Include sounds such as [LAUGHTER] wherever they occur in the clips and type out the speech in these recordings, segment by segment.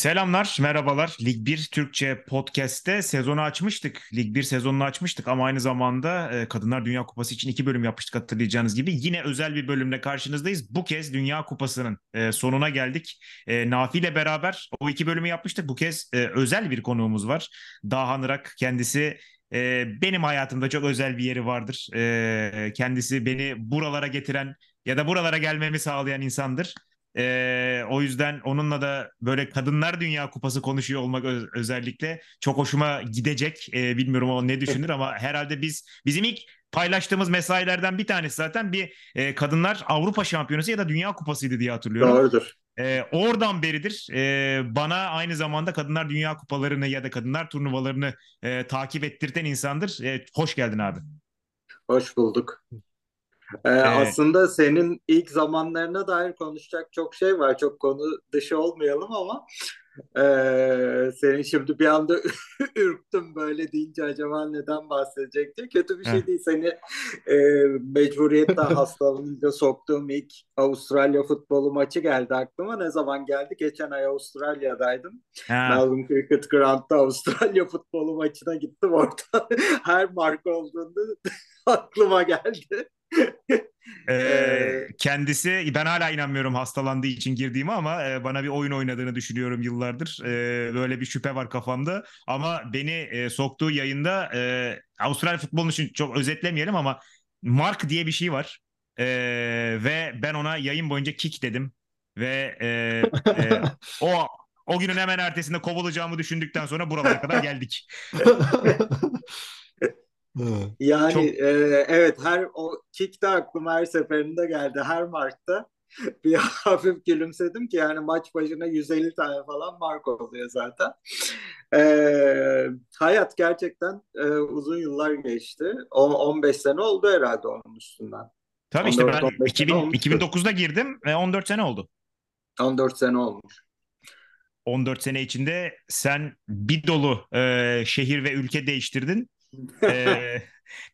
Selamlar, merhabalar. Lig 1 Türkçe Podcast'te sezonu açmıştık. Lig 1 sezonunu açmıştık ama aynı zamanda e, Kadınlar Dünya Kupası için iki bölüm yapmıştık hatırlayacağınız gibi. Yine özel bir bölümle karşınızdayız. Bu kez Dünya Kupası'nın e, sonuna geldik. E, Nafi ile beraber o iki bölümü yapmıştık. Bu kez özel bir konuğumuz var. Dahan Irak kendisi benim hayatımda çok özel bir yeri vardır. Kendisi beni buralara getiren ya da buralara gelmemi sağlayan insandır. Ee, o yüzden onunla da böyle Kadınlar Dünya Kupası konuşuyor olmak öz- özellikle çok hoşuma gidecek. Ee, bilmiyorum o ne düşünür ama herhalde biz bizim ilk paylaştığımız mesailerden bir tanesi zaten bir e, Kadınlar Avrupa Şampiyonası ya da Dünya Kupasıydı diye hatırlıyorum. Doğrudur. Ee, oradan beridir e, bana aynı zamanda Kadınlar Dünya Kupalarını ya da Kadınlar turnuvalarını e, takip ettirten insandır. E, hoş geldin abi. Hoş bulduk. Ee, Ee, aslında senin ilk zamanlarına dair konuşacak çok şey var. Çok konu dışı olmayalım ama ee, senin şimdi bir anda [LAUGHS] ürktüm böyle deyince acaba neden bahsedecek diye. Kötü bir şey değil. Seni ee, mecburiyetten [LAUGHS] hastalanınca soktuğum ilk Avustralya futbolu maçı geldi aklıma. Ne zaman geldi? Geçen ay Avustralya'daydım. Melbourne Cricket Ground'da Avustralya futbolu maçına gittim. Orada [LAUGHS] her marka olduğunda [LAUGHS] aklıma geldi. Ee, Ee, kendisi ben hala inanmıyorum hastalandığı için girdiğimi ama e, bana bir oyun oynadığını düşünüyorum yıllardır. Ee, böyle bir şüphe var kafamda ama beni e, soktuğu yayında e, Avustralya futbolunu için çok özetlemeyelim ama Mark diye bir şey var. Ee, ve ben ona yayın boyunca kick dedim ve e, e, [LAUGHS] o o günün hemen ertesinde kovulacağımı düşündükten sonra buralara kadar [LAUGHS] geldik. Evet. yani Çok e, evet her o kick de aklıma her seferinde geldi. Her markta [LAUGHS] bir hafif gülümsedim ki yani maç başına 150 tane falan mark oluyor zaten. Ee, hayat gerçekten e, uzun yıllar geçti. O, 15 sene oldu herhalde onun üstünden. tabii işte ben 14-15 sene 2000, olmuştur. 2009'da girdim ve 14 sene oldu. 14 sene olmuş. 14 sene içinde sen bir dolu e, şehir ve ülke değiştirdin. E,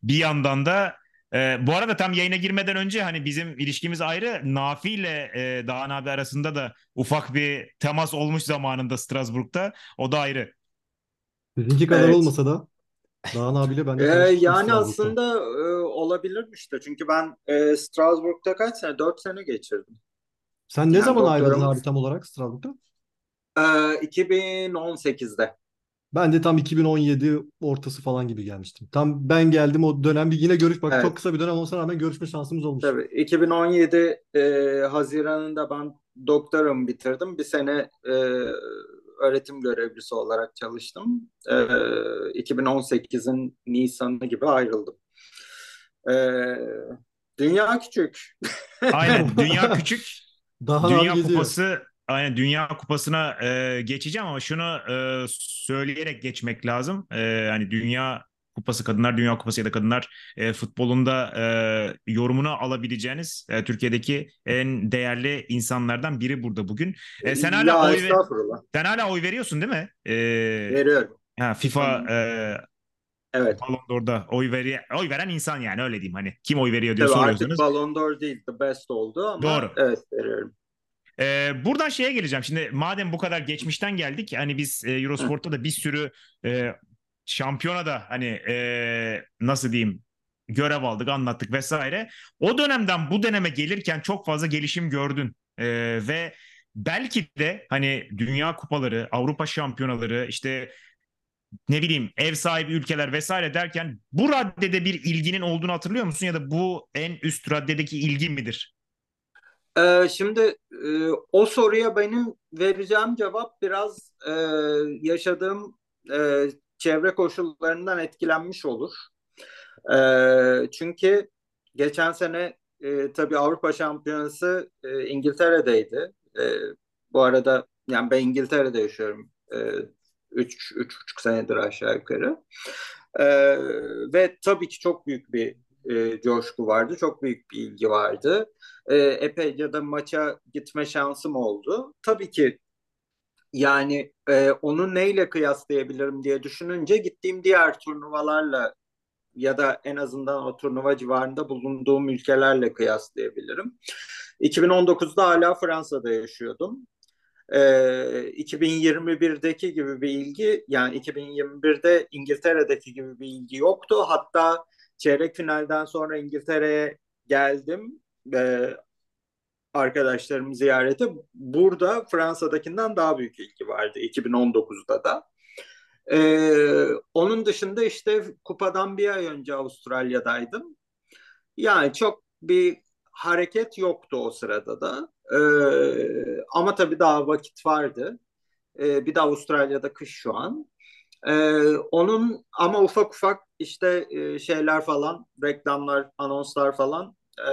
bir yandan da e, bu arada tam yayına girmeden önce hani bizim ilişkimiz ayrı. Nafi ile e, Dağın abi arasında da ufak bir temas olmuş zamanında Strasbourg'da. O da ayrı. Sizinki kadar Evet. olmasa da Dağın abiyle ben de Ee, yani Strasbourg'da. aslında e, olabilirmiş de çünkü ben e, Strasbourg'da kaç sene? 4 sene geçirdim. Sen ne Yani zaman ayrıldın doktoramı abi tam olarak Strasbourg'da? e, 2018'de. Ben de tam 2017 ortası falan gibi gelmiştim. Tam ben geldim o dönem bir yine görüş bak çok Evet. kısa bir dönem olsa rağmen görüşme şansımız olmuş. Tabii 2017 e, Haziran'ında ben doktoramı bitirdim. Bir sene e, öğretim görevlisi olarak çalıştım. E, 2018'in Nisan'ı gibi ayrıldım. E, dünya küçük. Aynen [LAUGHS] dünya küçük. Abi Dünya geziyor. Kupası aynen Dünya Kupası'na e, geçeceğim ama şunu e, söyleyerek geçmek lazım. E, hani Dünya Kupası, Kadınlar Dünya Kupası ya da Kadınlar e, futbolunda e, yorumunu alabileceğiniz e, Türkiye'deki en değerli insanlardan biri burada bugün. E, sen hala Ya oy ve- estağfurullah. sen hala oy veriyorsun değil mi? E, Veriyorum. ha, FIFA e, Evet. Ballon d'Or'da oy veri oy veren insan yani öyle diyeyim hani kim oy veriyor diye Tabii artık soruyorsanız. Ballon d'Or değil, the best oldu ama Doğru. evet veriyorum. Ee, buradan şeye geleceğim. Şimdi madem bu kadar geçmişten geldik hani biz e, Eurosport'ta da bir sürü e, şampiyona da hani e, nasıl diyeyim görev aldık, anlattık vesaire. O dönemden bu döneme gelirken çok fazla gelişim gördün. E, ve belki de hani Dünya Kupaları, Avrupa Şampiyonaları, işte ne bileyim ev sahibi ülkeler vesaire derken bu raddede bir ilginin olduğunu hatırlıyor musun? Ya da bu en üst raddedeki ilgi midir? Ee, şimdi e, o soruya benim vereceğim cevap biraz e, yaşadığım e, çevre koşullarından etkilenmiş olur. Çünkü geçen sene e, tabii Avrupa Şampiyonası İngiltere'deydi. Bu arada yani ben İngiltere'de yaşıyorum. E, üç, üç buçuk senedir aşağı yukarı. Ve tabii ki çok büyük bir e, coşku vardı. Çok büyük bir ilgi vardı. E, epeyce de maça gitme şansım oldu. Tabii ki yani e, onu neyle kıyaslayabilirim diye düşününce gittiğim diğer turnuvalarla ya da en azından o turnuva civarında bulunduğum ülkelerle kıyaslayabilirim. 2019'da hala Fransa'da yaşıyordum. e, 2021'deki gibi bir ilgi yani 2021'de İngiltere'deki gibi bir ilgi yoktu. Hatta çeyrek finalden sonra İngiltere'ye geldim. E, arkadaşlarımı ziyarete. Burada Fransa'dakinden daha büyük ilgi vardı 2019'da da. Ee, onun dışında işte kupadan bir ay önce Avustralya'daydım. Yani çok bir hareket yoktu o sırada da. Ee, ama tabii daha vakit vardı. Ee, bir de Avustralya'da kış şu an. Ee, onun ama ufak ufak işte e, şeyler falan, reklamlar, anonslar falan e,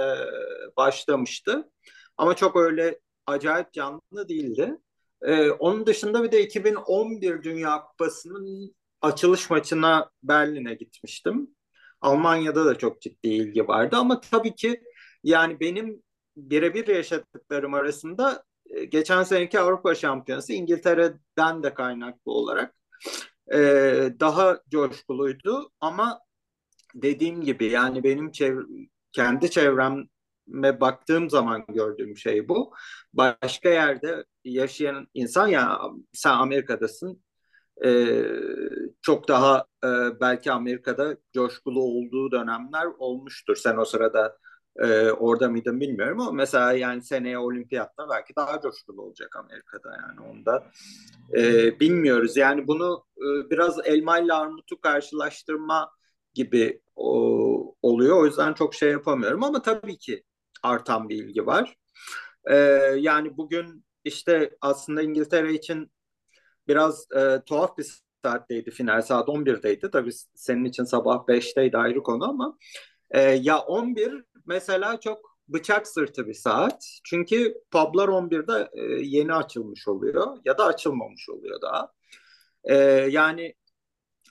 başlamıştı. Ama çok öyle acayip canlı değildi. Ee, onun dışında bir de 2011 Dünya Kupası'nın açılış maçına Berlin'e gitmiştim. Almanya'da da çok ciddi ilgi vardı ama tabii ki yani benim birebir yaşadıklarım arasında e, geçen seneki Avrupa Şampiyonası İngiltere'den de kaynaklı olarak e, daha coşkuluydu ama dediğim gibi yani benim çev kendi çevreme baktığım zaman gördüğüm şey bu. Başka yerde yaşayan insan ya sen Amerika'dasın e, çok daha e, belki Amerika'da coşkulu olduğu dönemler olmuştur. Sen o sırada e, orada mıydın bilmiyorum ama mesela yani seneye olimpiyatta belki daha coşkulu olacak Amerika'da yani onda e, bilmiyoruz. Yani bunu e, biraz elma ile armutu karşılaştırma gibi o, oluyor. O yüzden çok şey yapamıyorum ama tabii ki artan bir ilgi var. E, yani bugün işte aslında İngiltere için biraz e, tuhaf bir saatteydi final. Saat 11'deydi. Tabii senin için sabah 5'teydi ayrı konu ama e, ya 11 mesela çok bıçak sırtı bir saat. Çünkü publar 11'de e, yeni açılmış oluyor ya da açılmamış oluyor daha. E, yani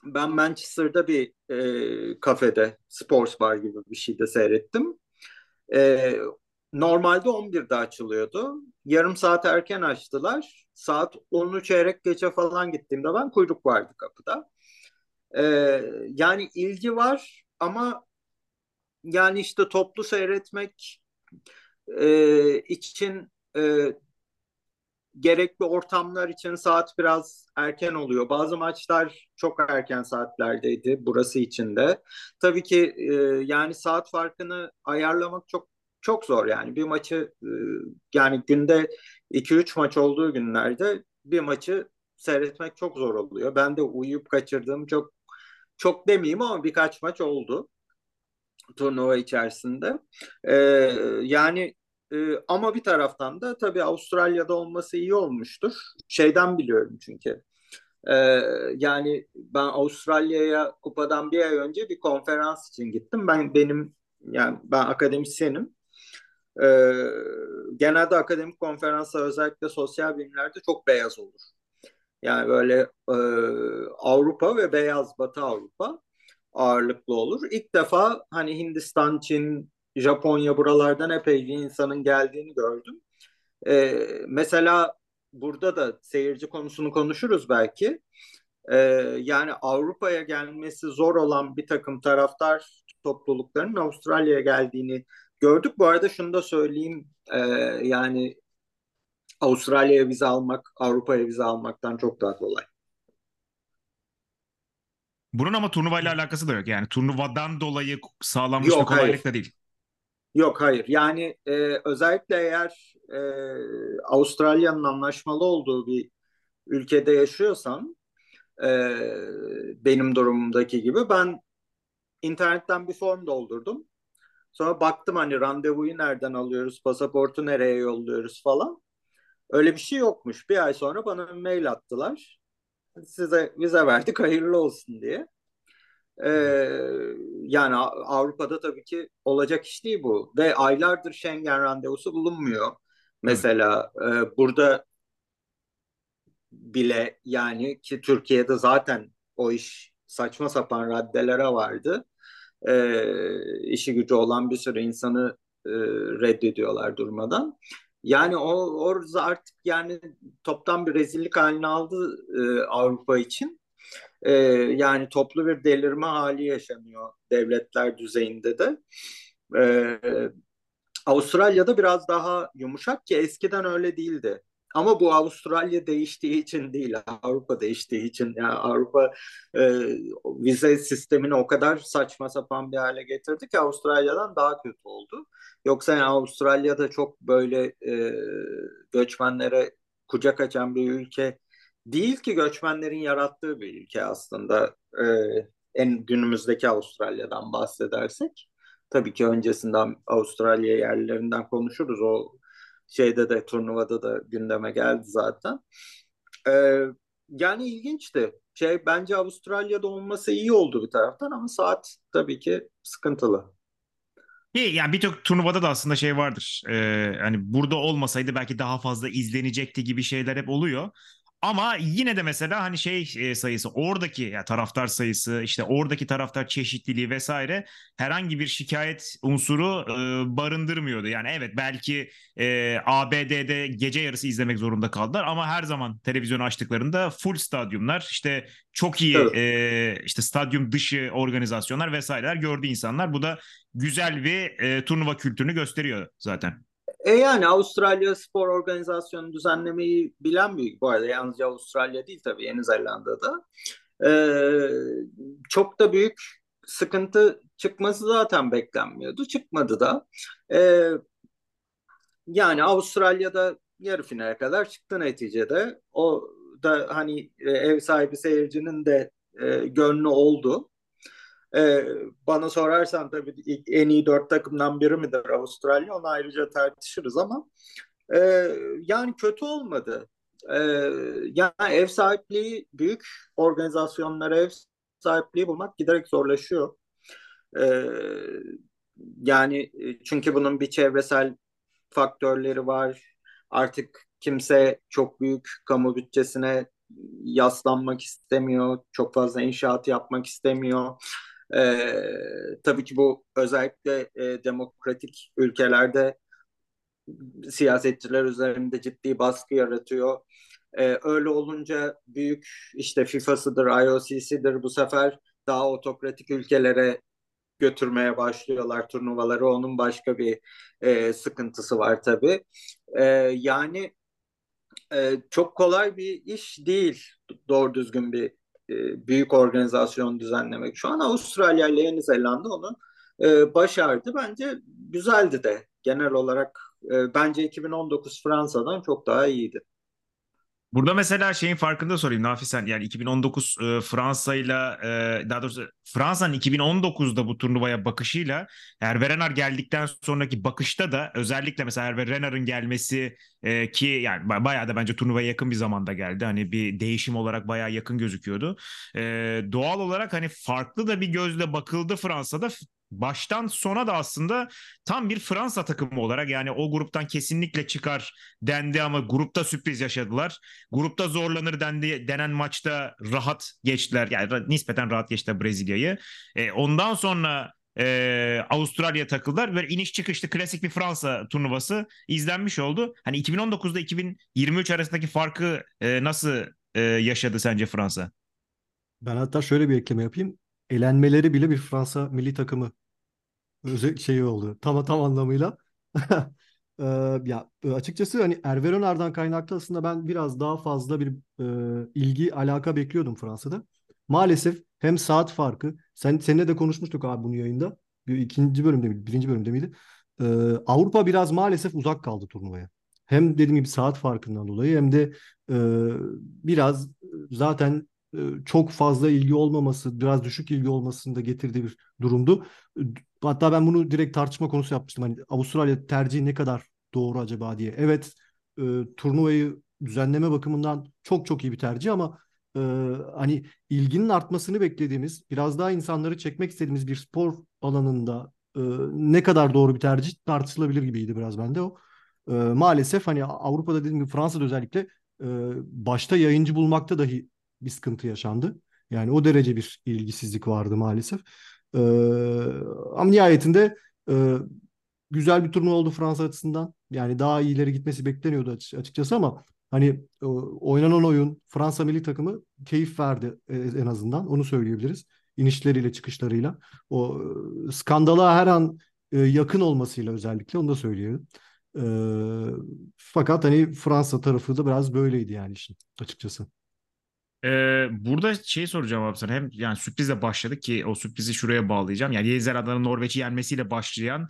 ben Manchester'da bir e, kafede, sports bar gibi bir şeyde seyrettim. E, normalde 11'de açılıyordu. Yarım saat erken açtılar. Saat 10'u çeyrek geçe falan gittiğimde ben kuyruk vardı kapıda. Ee, yani ilgi var ama yani işte toplu seyretmek e, için e, gerekli ortamlar için saat biraz erken oluyor. Bazı maçlar çok erken saatlerdeydi burası için de. Tabii ki e, yani saat farkını ayarlamak çok çok zor yani. Bir maçı e, yani günde 2-3 maç olduğu günlerde bir maçı seyretmek çok zor oluyor. Ben de uyuyup kaçırdığım çok çok demeyeyim ama birkaç maç oldu turnuva içerisinde. Ee, yani e, ama bir taraftan da tabii Avustralya'da olması iyi olmuştur. Şeyden biliyorum çünkü. Ee, yani ben Avustralya'ya kupadan bir ay önce bir konferans için gittim. Ben benim yani ben akademisyenim. Ee, genelde akademik konferanslar özellikle sosyal bilimlerde çok beyaz olur. Yani böyle e, Avrupa ve beyaz Batı Avrupa ağırlıklı olur. İlk defa hani Hindistan, Çin, Japonya buralardan epey bir insanın geldiğini gördüm. Ee, mesela burada da seyirci konusunu konuşuruz belki. Ee, yani Avrupa'ya gelmesi zor olan bir takım taraftar topluluklarının Avustralya'ya geldiğini gördük. Bu arada şunu da söyleyeyim e, yani Avustralya'ya vize almak Avrupa'ya vize almaktan çok daha kolay. Bunun ama turnuvayla alakası da yok. Yani turnuvadan dolayı sağlanmış yok, bir kolaylık da değil. Yok hayır. Yani e, özellikle eğer e, Avustralya'nın anlaşmalı olduğu bir ülkede yaşıyorsan e, benim durumumdaki gibi ben internetten bir form doldurdum. Sonra baktım hani randevuyu nereden alıyoruz, pasaportu nereye yolluyoruz falan. Öyle bir şey yokmuş. Bir ay sonra bana bir mail attılar. Size vize verdik hayırlı olsun diye. Ee, yani Avrupa'da tabii ki olacak iş değil bu. Ve aylardır Schengen randevusu bulunmuyor. Mesela e, burada bile yani ki Türkiye'de zaten o iş saçma sapan raddelere vardı e, işi gücü olan bir sürü insanı e, reddediyorlar durmadan. Yani o orada artık yani toptan bir rezillik haline aldı e, Avrupa için. E, yani toplu bir delirme hali yaşanıyor devletler düzeyinde de. E, Avustralya'da biraz daha yumuşak ki eskiden öyle değildi. Ama bu Avustralya değiştiği için değil, Avrupa değiştiği için. Yani Avrupa e, vize sistemini o kadar saçma sapan bir hale getirdi ki Avustralya'dan daha kötü oldu. Yoksa yani Avustralya'da çok böyle e, göçmenlere kucak açan bir ülke değil ki göçmenlerin yarattığı bir ülke aslında. E, en günümüzdeki Avustralya'dan bahsedersek. Tabii ki öncesinden Avustralya yerlilerinden konuşuruz. O şeyde de turnuvada da gündeme geldi zaten. Ee, yani ilginçti. Şey bence Avustralya'da olması iyi oldu bir taraftan ama saat tabii ki sıkıntılı. İyi yani birçok turnuvada da aslında şey vardır. Ee, hani burada olmasaydı belki daha fazla izlenecekti gibi şeyler hep oluyor. Ama yine de mesela hani şey e, sayısı oradaki ya taraftar sayısı işte oradaki taraftar çeşitliliği vesaire herhangi bir şikayet unsuru e, barındırmıyordu. Yani evet belki e, ABD'de gece yarısı izlemek zorunda kaldılar ama her zaman televizyonu açtıklarında full stadyumlar işte çok iyi evet. e, işte stadyum dışı organizasyonlar vesaireler gördü insanlar. Bu da güzel bir e, turnuva kültürünü gösteriyor zaten. E yani Avustralya Spor Organizasyonu düzenlemeyi bilen bir bu arada yalnızca Avustralya değil tabii Yeni Zelanda'da. Ee, çok da büyük sıkıntı çıkması zaten beklenmiyordu. Çıkmadı da. Ee, yani Avustralya'da yarı finale kadar çıktı neticede. O da hani e, ev sahibi seyircinin de e, gönlü oldu. Ee, bana sorarsan tabii en iyi dört takımdan biri midir Avustralya? Onu ayrıca tartışırız ama e, yani kötü olmadı. E, yani ev sahipliği büyük organizasyonlara ev sahipliği bulmak giderek zorlaşıyor. E, yani çünkü bunun bir çevresel faktörleri var. Artık kimse çok büyük kamu bütçesine yaslanmak istemiyor. Çok fazla inşaat yapmak istemiyor. E, tabii ki bu özellikle e, demokratik ülkelerde siyasetçiler üzerinde ciddi baskı yaratıyor. E, öyle olunca büyük işte FIFA'sıdır, IOC'sidir bu sefer daha otokratik ülkelere götürmeye başlıyorlar turnuvaları. Onun başka bir e, sıkıntısı var tabii. E, yani e, çok kolay bir iş değil doğru düzgün bir e, büyük organizasyon düzenlemek. Şu an Avustralya ile Yeni Zelanda onu e, başardı. Bence güzeldi de genel olarak e, bence 2019 Fransa'dan çok daha iyiydi. Burada mesela şeyin farkında sorayım Nafi sen yani 2019 e, Fransa'yla e, daha doğrusu Fransa'nın 2019'da bu turnuvaya bakışıyla Hervé Renard geldikten sonraki bakışta da özellikle mesela Hervé Renard'ın gelmesi e, ki yani bayağı da bence turnuvaya yakın bir zamanda geldi. Hani bir değişim olarak bayağı yakın gözüküyordu. E, doğal olarak hani farklı da bir gözle bakıldı Fransa'da baştan sona da aslında tam bir Fransa takımı olarak yani o gruptan kesinlikle çıkar dendi ama grupta sürpriz yaşadılar. Grupta zorlanır dendi denen maçta rahat geçtiler. Yani nispeten rahat geçtiler Brezilya'yı. E, ondan sonra e, Avustralya takıldılar. Böyle iniş çıkışlı klasik bir Fransa turnuvası izlenmiş oldu. Hani 2019'da 2023 arasındaki farkı e, nasıl e, yaşadı sence Fransa? Ben hatta şöyle bir ekleme yapayım. Elenmeleri bile bir Fransa milli takımı özel şey oldu. Tam tam anlamıyla. [LAUGHS] Ya açıkçası hani Hervé Renard'dan kaynaklı aslında ben biraz daha fazla bir e, ilgi alaka bekliyordum Fransa'da. Maalesef hem saat farkı sen seninle de konuşmuştuk abi bunu yayında. Bir ikinci bölümde miydi? Birinci bölümde miydi? Ee, Avrupa biraz maalesef uzak kaldı turnuvaya. Hem dediğim gibi saat farkından dolayı hem de e, biraz zaten e, çok fazla ilgi olmaması, biraz düşük ilgi olmasını da getirdiği bir durumdu. Hatta ben bunu direkt tartışma konusu yapmıştım. Hani Avustralya tercihi ne kadar doğru acaba diye. Evet, e, turnuvayı düzenleme bakımından çok çok iyi bir tercih ama e, hani ilginin artmasını beklediğimiz, biraz daha insanları çekmek istediğimiz bir spor alanında e, ne kadar doğru bir tercih tartışılabilir gibiydi biraz bende o. E, maalesef hani Avrupa'da dediğim gibi Fransa'da özellikle e, başta yayıncı bulmakta dahi bir sıkıntı yaşandı. Yani o derece bir ilgisizlik vardı maalesef. Ee, ama nihayetinde e, güzel bir turnuva oldu Fransa açısından. Yani daha iyileri gitmesi bekleniyordu açıkçası ama hani e, oynanan oyun Fransa milli takımı keyif verdi e, en azından. Onu söyleyebiliriz. İnişleriyle çıkışlarıyla. O skandala her an yakın olmasıyla özellikle onu da söyleyelim. E, fakat hani Fransa tarafı da biraz böyleydi yani işin açıkçası. Ee, burada şey soracağım abi sana. Hem yani sürprizle başladık ki o sürprizi şuraya bağlayacağım. Yani Yeni Zelanda'nın Norveç'i yenmesiyle başlayan,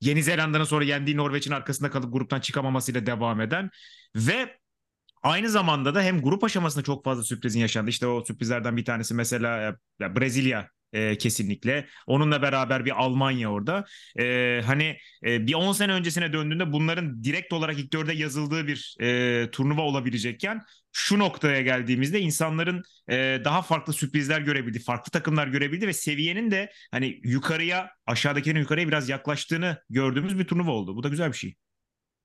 Yeni Zelanda'nın sonra yendiği Norveç'in arkasında kalıp gruptan çıkamamasıyla devam eden ve Aynı zamanda da hem grup aşamasında çok fazla sürprizin yaşandı. İşte o sürprizlerden bir tanesi mesela ya Brezilya e, kesinlikle. Onunla beraber bir Almanya orada. E, hani e, bir 10 sene öncesine döndüğünde bunların direkt olarak ilk dörde yazıldığı bir e, turnuva olabilecekken şu noktaya geldiğimizde insanların e, daha farklı sürprizler görebildi, farklı takımlar görebildi ve seviyenin de hani yukarıya, aşağıdakilerin yukarıya biraz yaklaştığını gördüğümüz bir turnuva oldu. Bu da güzel bir şey.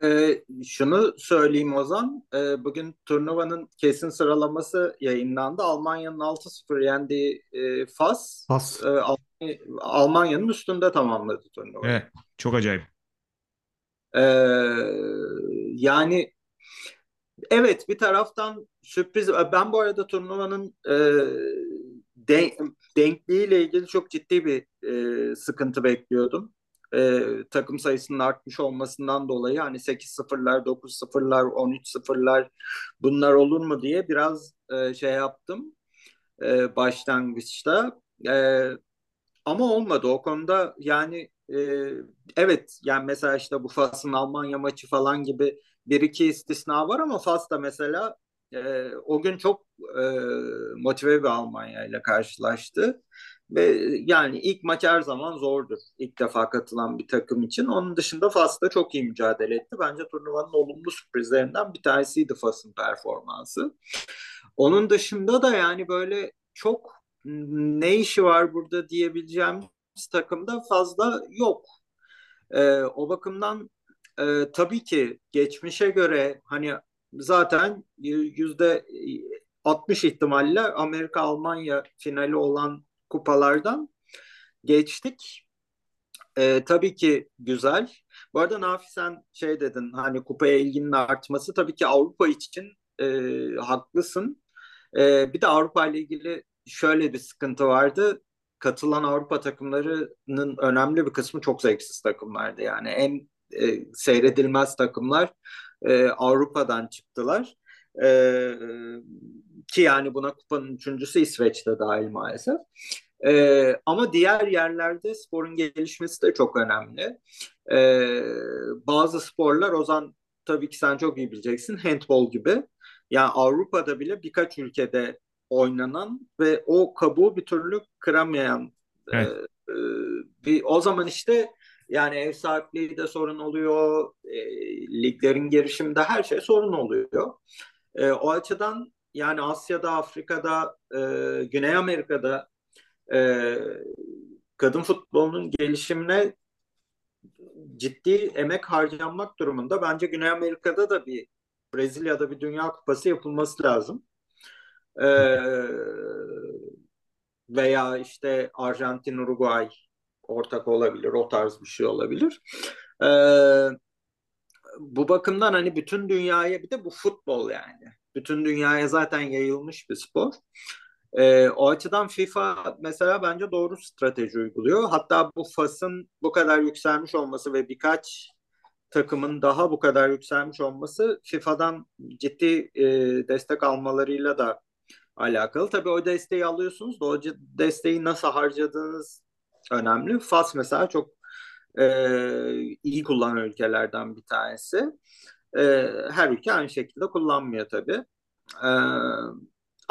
Ee, şunu söyleyeyim Ozan. Ee, bugün turnuvanın kesin sıralaması yayınlandı. Almanya'nın 6-0 yendiği e, Fas, Fas. E, Almanya'nın üstünde tamamladı turnuvayı. Evet, çok acayip. Ee, yani evet bir taraftan sürpriz. Ben bu arada turnuvanın e, de, denkliğiyle ilgili çok ciddi bir e, sıkıntı bekliyordum e, takım sayısının artmış olmasından dolayı hani 8-0'lar, 9-0'lar, 13-0'lar bunlar olur mu diye biraz e, şey yaptım e, başlangıçta. E, ama olmadı o konuda yani e, evet yani mesela işte bu Fas'ın Almanya maçı falan gibi bir iki istisna var ama Fas da mesela e, o gün çok e, motive bir Almanya ile karşılaştı. Ve yani ilk maç her zaman zordur. İlk defa katılan bir takım için. Onun dışında Fas da çok iyi mücadele etti. Bence turnuvanın olumlu sürprizlerinden bir tanesiydi Fas'ın performansı. Onun dışında da yani böyle çok ne işi var burada diyebileceğimiz takımda fazla yok. Ee, o bakımdan e, tabii ki geçmişe göre hani zaten yüzde 60 ihtimalle Amerika-Almanya finali olan kupalardan geçtik. E, tabii ki güzel. Bu arada Nafi sen şey dedin hani kupaya ilginin artması tabii ki Avrupa için e, haklısın. E, bir de Avrupa ile ilgili şöyle bir sıkıntı vardı. Katılan Avrupa takımlarının önemli bir kısmı çok zevksiz takımlardı. Yani en e, seyredilmez takımlar e, Avrupa'dan çıktılar. E, ki yani buna kupanın üçüncüsü İsveç'te dahil maalesef. Ee, ama diğer yerlerde sporun gelişmesi de çok önemli. Ee, bazı sporlar Ozan tabii ki sen çok iyi bileceksin handball gibi. Yani Avrupa'da bile birkaç ülkede oynanan ve o kabuğu bir türlü kıramayan evet. e, e, bir o zaman işte yani ev sahipliği de sorun oluyor, e, liglerin gelişiminde her şey sorun oluyor. E, o açıdan yani Asya'da, Afrika'da, e, Güney Amerika'da e, kadın futbolunun gelişimine ciddi emek harcanmak durumunda. Bence Güney Amerika'da da bir Brezilya'da bir Dünya Kupası yapılması lazım. E, veya işte Arjantin, Uruguay ortak olabilir. O tarz bir şey olabilir. E, bu bakımdan hani bütün dünyaya bir de bu futbol yani bütün dünyaya zaten yayılmış bir spor. E, o açıdan FIFA mesela bence doğru strateji uyguluyor. Hatta bu Fas'ın bu kadar yükselmiş olması ve birkaç takımın daha bu kadar yükselmiş olması FIFA'dan ciddi e, destek almalarıyla da alakalı. Tabii o desteği alıyorsunuz da o desteği nasıl harcadığınız önemli. Fas mesela çok e, iyi kullanan ülkelerden bir tanesi. E, her ülke aynı şekilde kullanmıyor tabii. E,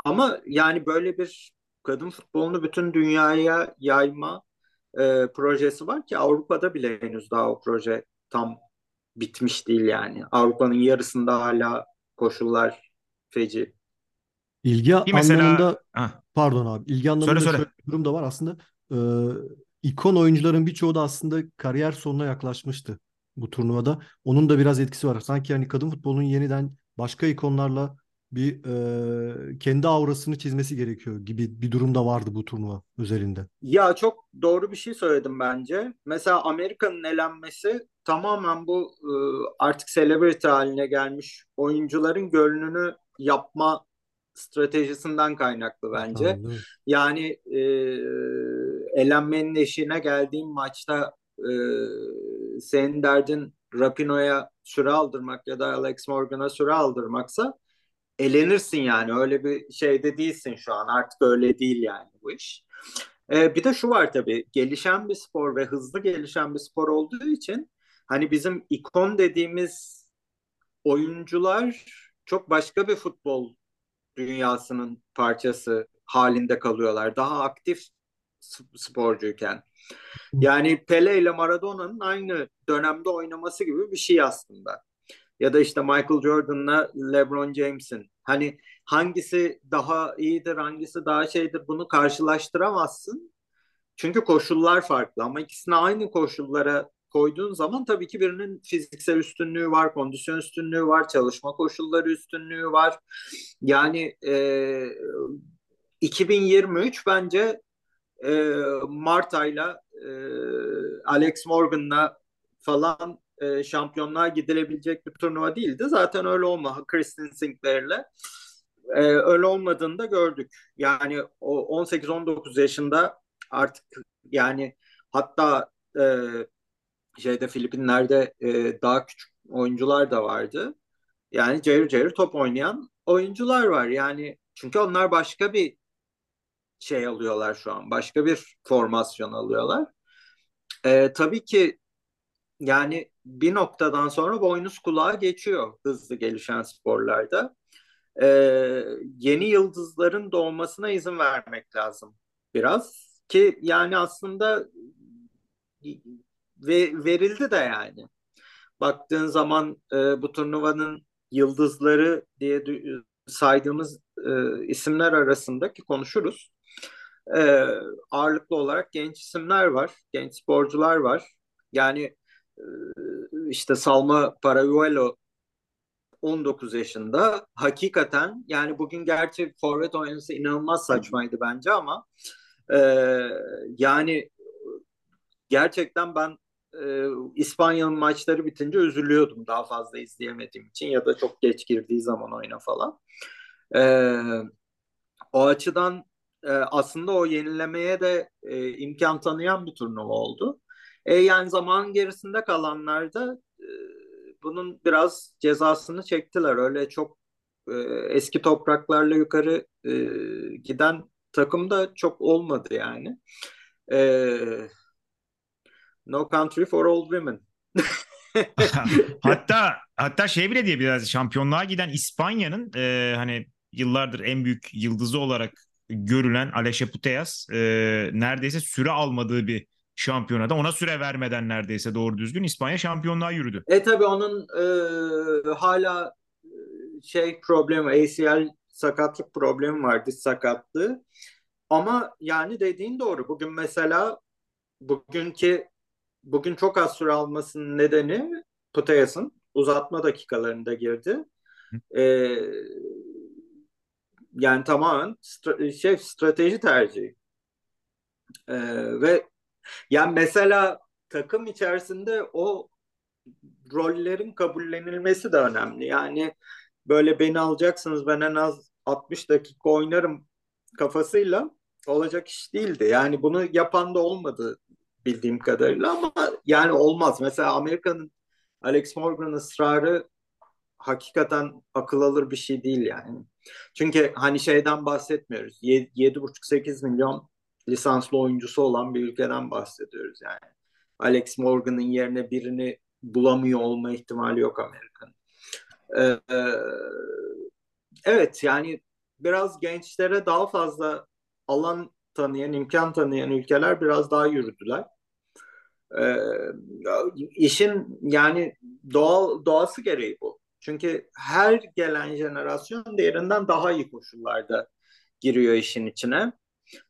ama yani böyle bir kadın futbolunu bütün dünyaya yayma e, projesi var ki Avrupa'da bile henüz daha o proje tam bitmiş değil yani. Avrupa'nın yarısında hala koşullar feci. İlgi mesela... anlamında ha. pardon abi ilgi anlamında söyle, söyle. şöyle bir durum da var aslında e, ikon oyuncuların birçoğu da aslında kariyer sonuna yaklaşmıştı bu turnuvada. Onun da biraz etkisi var. Sanki yani kadın futbolunun yeniden başka ikonlarla bir e, kendi aurasını çizmesi gerekiyor gibi bir durumda vardı bu turnuva özelinde. Ya çok doğru bir şey söyledim bence. Mesela Amerika'nın elenmesi tamamen bu e, artık celebrity haline gelmiş oyuncuların gönlünü yapma stratejisinden kaynaklı bence. Anladım. Yani e, elenmenin eşiğine geldiğim maçta e, senin derdin Rapino'ya süre aldırmak ya da Alex Morgan'a süre aldırmaksa elenirsin yani. Öyle bir şeyde değilsin şu an. Artık öyle değil yani bu iş. Ee, bir de şu var tabii. Gelişen bir spor ve hızlı gelişen bir spor olduğu için hani bizim ikon dediğimiz oyuncular çok başka bir futbol dünyasının parçası halinde kalıyorlar. Daha aktif sporcuyken. Yani Pele ile Maradona'nın aynı dönemde oynaması gibi bir şey aslında. Ya da işte Michael Jordan'la LeBron James'in. Hani hangisi daha iyidir, hangisi daha şeydir bunu karşılaştıramazsın. Çünkü koşullar farklı ama ikisini aynı koşullara koyduğun zaman tabii ki birinin fiziksel üstünlüğü var, kondisyon üstünlüğü var, çalışma koşulları üstünlüğü var. Yani e, 2023 bence e, Marta'yla e, Alex Morgan'la falan e, şampiyonluğa gidilebilecek bir turnuva değildi. Zaten öyle olma. Kristen Sinclair'le e, öyle olmadığını da gördük. Yani o 18-19 yaşında artık yani hatta e, şeyde Filipinler'de e, daha küçük oyuncular da vardı. Yani cayır cayır top oynayan oyuncular var. Yani çünkü onlar başka bir şey alıyorlar şu an. Başka bir formasyon alıyorlar. E, tabii ki yani bir noktadan sonra boynuz kulağa geçiyor hızlı gelişen sporlarda. E, yeni yıldızların doğmasına izin vermek lazım biraz. Ki yani aslında ve verildi de yani. Baktığın zaman e, bu turnuvanın yıldızları diye saydığımız e, isimler arasındaki konuşuruz. E, ağırlıklı olarak genç isimler var, genç sporcular var. Yani e, işte Salma Paravuelo 19 yaşında. Hakikaten yani bugün gerçi forvet oynaması inanılmaz saçmaydı bence ama e, yani gerçekten ben e, İspanya'nın maçları bitince üzülüyordum daha fazla izleyemediğim için ya da çok geç girdiği zaman oyuna falan. E, o açıdan e, aslında o yenilemeye de e, imkan tanıyan bir turnuva oldu. E, yani zaman gerisinde kalanlar da e, bunun biraz cezasını çektiler. Öyle çok e, eski topraklarla yukarı e, giden takım da çok olmadı yani. E, No Country for Old Women. [LAUGHS] hatta hatta şey bile diyebiliriz şampiyonluğa giden İspanya'nın e, hani yıllardır en büyük yıldızı olarak görülen Alexia Putellas e, neredeyse süre almadığı bir şampiyonada ona süre vermeden neredeyse doğru düzgün İspanya şampiyonluğa yürüdü. E tabi onun e, hala şey problemi ACL sakatlık problemi var diz sakatlığı. Ama yani dediğin doğru. Bugün mesela bugünkü bugün çok az süre almasının nedeni Putayas'ın uzatma dakikalarında girdi. Ee, yani tamamen stra- şey strateji tercihi. Ee, ve yani mesela takım içerisinde o rollerin kabullenilmesi de önemli. Yani böyle beni alacaksınız ben en az 60 dakika oynarım kafasıyla olacak iş değildi. Yani bunu yapan da olmadı bildiğim kadarıyla ama yani olmaz. Mesela Amerika'nın Alex Morgan ısrarı hakikaten akıl alır bir şey değil yani. Çünkü hani şeyden bahsetmiyoruz. 7,5-8 milyon lisanslı oyuncusu olan bir ülkeden bahsediyoruz yani. Alex Morgan'ın yerine birini bulamıyor olma ihtimali yok Amerika'nın. Ee, evet yani biraz gençlere daha fazla alan tanıyan, imkan tanıyan ülkeler biraz daha yürüdüler. Ee, işin yani doğal doğası gereği bu. Çünkü her gelen jenerasyon diğerinden daha iyi koşullarda giriyor işin içine.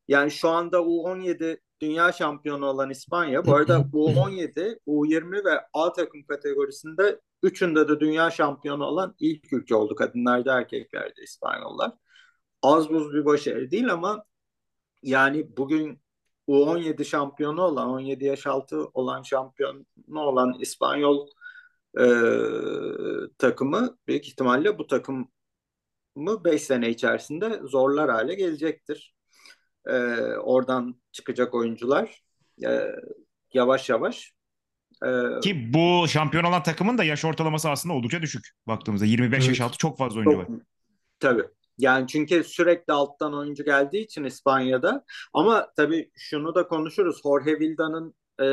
Yani şu anda U17 dünya şampiyonu olan İspanya, bu arada [LAUGHS] U17, U20 ve A takım kategorisinde üçünde de dünya şampiyonu olan ilk ülke oldu kadınlarda erkeklerde İspanyollar. Az buz bir başarı değil ama yani bugün U17 şampiyonu olan, 17 yaş altı olan şampiyonu olan İspanyol e, takımı büyük ihtimalle bu takımı 5 sene içerisinde zorlar hale gelecektir. E, oradan çıkacak oyuncular e, yavaş yavaş Ee, Ki bu şampiyon olan takımın da yaş ortalaması aslında oldukça düşük baktığımızda. 25 evet. yaş altı çok fazla oyuncu var. Tabii. Yani çünkü sürekli alttan oyuncu geldiği için İspanya'da. Ama tabii şunu da konuşuruz. Jorge Vilda'nın e,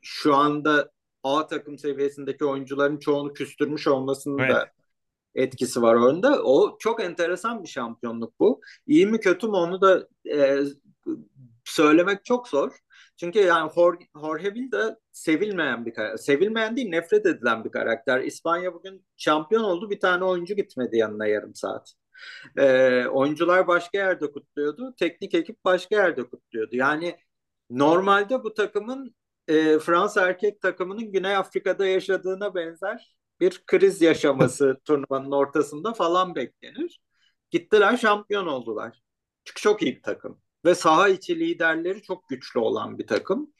şu anda A takım seviyesindeki oyuncuların çoğunu küstürmüş olmasının evet. da etkisi var oyunda. O çok enteresan bir şampiyonluk bu. İyi mi kötü mü onu da e, söylemek çok zor. Çünkü yani Jorge, Jorge Vilda sevilmeyen bir karakter. Sevilmeyen değil nefret edilen bir karakter. İspanya bugün şampiyon oldu. Bir tane oyuncu gitmedi yanına yarım saat. Ee, oyuncular başka yerde kutluyordu. Teknik ekip başka yerde kutluyordu. Yani normalde bu takımın e, Fransa erkek takımının Güney Afrika'da yaşadığına benzer bir kriz yaşaması [LAUGHS] turnuvanın ortasında falan beklenir. Gittiler şampiyon oldular. Çünkü çok iyi bir takım. Ve saha içi liderleri çok güçlü olan bir takım.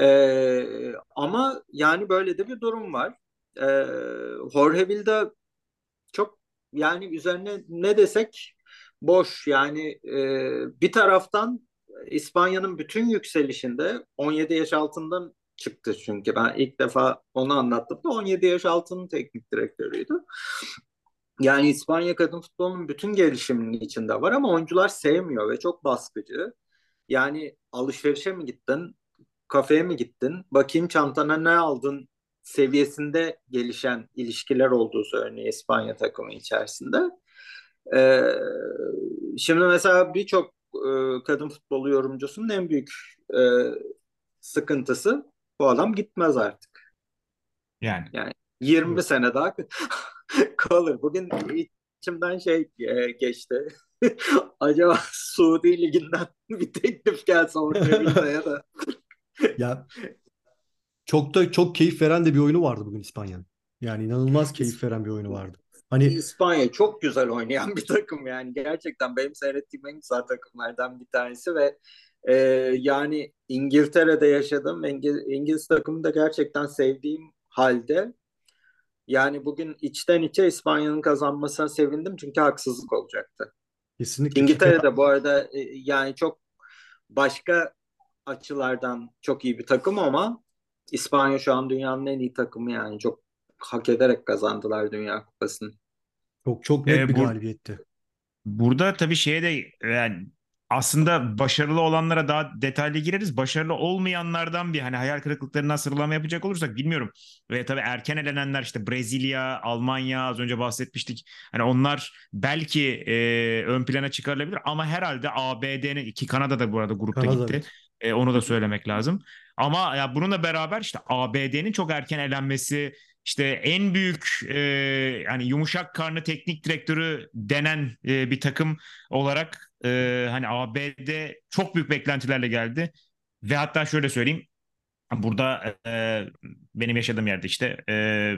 Ee, ama yani böyle de bir durum var. Ee, Jorge Vilda çok yani üzerine ne desek boş. Yani e, bir taraftan İspanya'nın bütün yükselişinde 17 yaş altından çıktı çünkü ben ilk defa onu anlattım da 17 yaş altının teknik direktörüydü. Yani İspanya kadın futbolunun bütün gelişiminin içinde var ama oyuncular sevmiyor ve çok baskıcı. Yani alışverişe mi gittin, kafeye mi gittin, bakayım çantana ne aldın seviyesinde gelişen ilişkiler olduğu söyleniyor İspanya takımı içerisinde. Ee, şimdi mesela birçok e, kadın futbolu yorumcusunun en büyük e, sıkıntısı bu adam gitmez artık. Yani. Yani 20 evet. sene daha [LAUGHS] kalır. Bugün içimden şey e, geçti. [LAUGHS] Acaba Suudi Ligi'nden [LAUGHS] bir teklif gelse ortaya ya da. ya çok da çok keyif veren de bir oyunu vardı bugün İspanya'nın. Yani inanılmaz keyif veren bir oyunu vardı. Hani İspanya çok güzel oynayan [LAUGHS] bir takım yani gerçekten benim seyrettiğim en güzel takımlardan bir tanesi ve e, yani İngiltere'de yaşadım İngiliz, İngiliz takımını da gerçekten sevdiğim halde yani bugün içten içe İspanya'nın kazanmasına sevindim çünkü haksızlık olacaktı. Kesinlikle. İngiltere'de bu arada e, yani çok başka açılardan çok iyi bir takım ama İspanya şu an dünyanın en iyi takımı yani çok hak ederek kazandılar Dünya Kupası'nı. Çok çok net ee, bir bu, galibiyetti. Burada tabii şeye de yani aslında başarılı olanlara daha detaylı gireriz. Başarılı olmayanlardan bir hani hayal kırıklıklarından sıralama yapacak olursak bilmiyorum. Ve tabii erken elenenler işte Brezilya, Almanya az önce bahsetmiştik. Hani onlar belki e, ön plana çıkarılabilir ama herhalde ABD'nin ki Kanada da bu arada grupta Kanada, gitti. E, onu da söylemek lazım. Ama ya bununla beraber işte ABD'nin çok erken elenmesi işte en büyük e, yani yumuşak karnı teknik direktörü denen e, bir takım olarak e, hani ABD çok büyük beklentilerle geldi. Ve hatta şöyle söyleyeyim. Burada e, benim yaşadığım yerde işte e,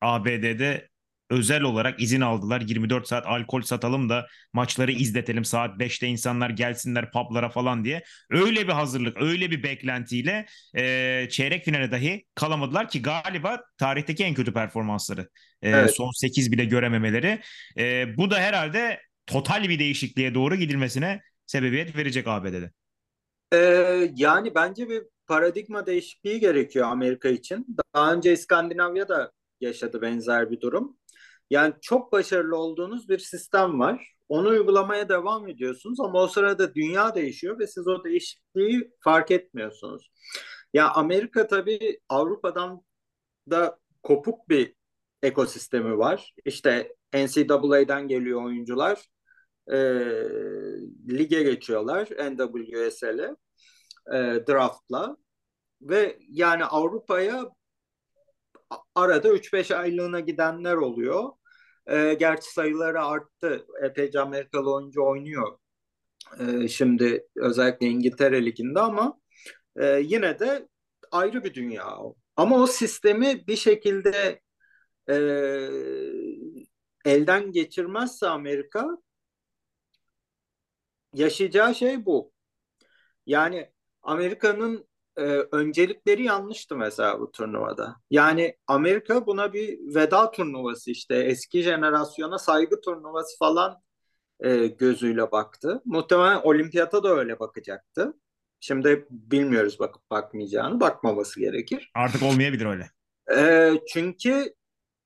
ABD'de özel olarak izin aldılar. 24 saat alkol satalım da maçları izletelim. Saat 5'te insanlar gelsinler publara falan diye. Öyle bir hazırlık, öyle bir beklentiyle e, çeyrek finale dahi kalamadılar ki galiba tarihteki en kötü performansları. E, evet. Son 8 bile görememeleri. E, bu da herhalde total bir değişikliğe doğru gidilmesine sebebiyet verecek ABD'de. Ee, yani bence bir paradigma değişikliği gerekiyor Amerika için. Daha önce İskandinavya'da yaşadı benzer bir durum. Yani çok başarılı olduğunuz bir sistem var. Onu uygulamaya devam ediyorsunuz ama o sırada dünya değişiyor ve siz o değişikliği fark etmiyorsunuz. Ya Amerika tabii Avrupa'dan da kopuk bir ekosistemi var. İşte NCAA'den geliyor oyuncular. E, lige geçiyorlar NWSL'e e, draftla ve yani Avrupa'ya arada 3-5 aylığına gidenler oluyor. E, gerçi sayıları arttı. Epeyce Amerikalı oyuncu oynuyor. E, şimdi özellikle İngiltere Ligi'nde ama e, yine de ayrı bir dünya o. Ama o sistemi bir şekilde e, elden geçirmezse Amerika yaşayacağı şey bu. Yani Amerika'nın e, öncelikleri yanlıştı mesela bu turnuvada. Yani Amerika buna bir veda turnuvası işte eski jenerasyona saygı turnuvası falan e, gözüyle baktı. Muhtemelen olimpiyata da öyle bakacaktı. Şimdi bilmiyoruz bakıp bakmayacağını. Bakmaması gerekir. Artık olmayabilir öyle. E, çünkü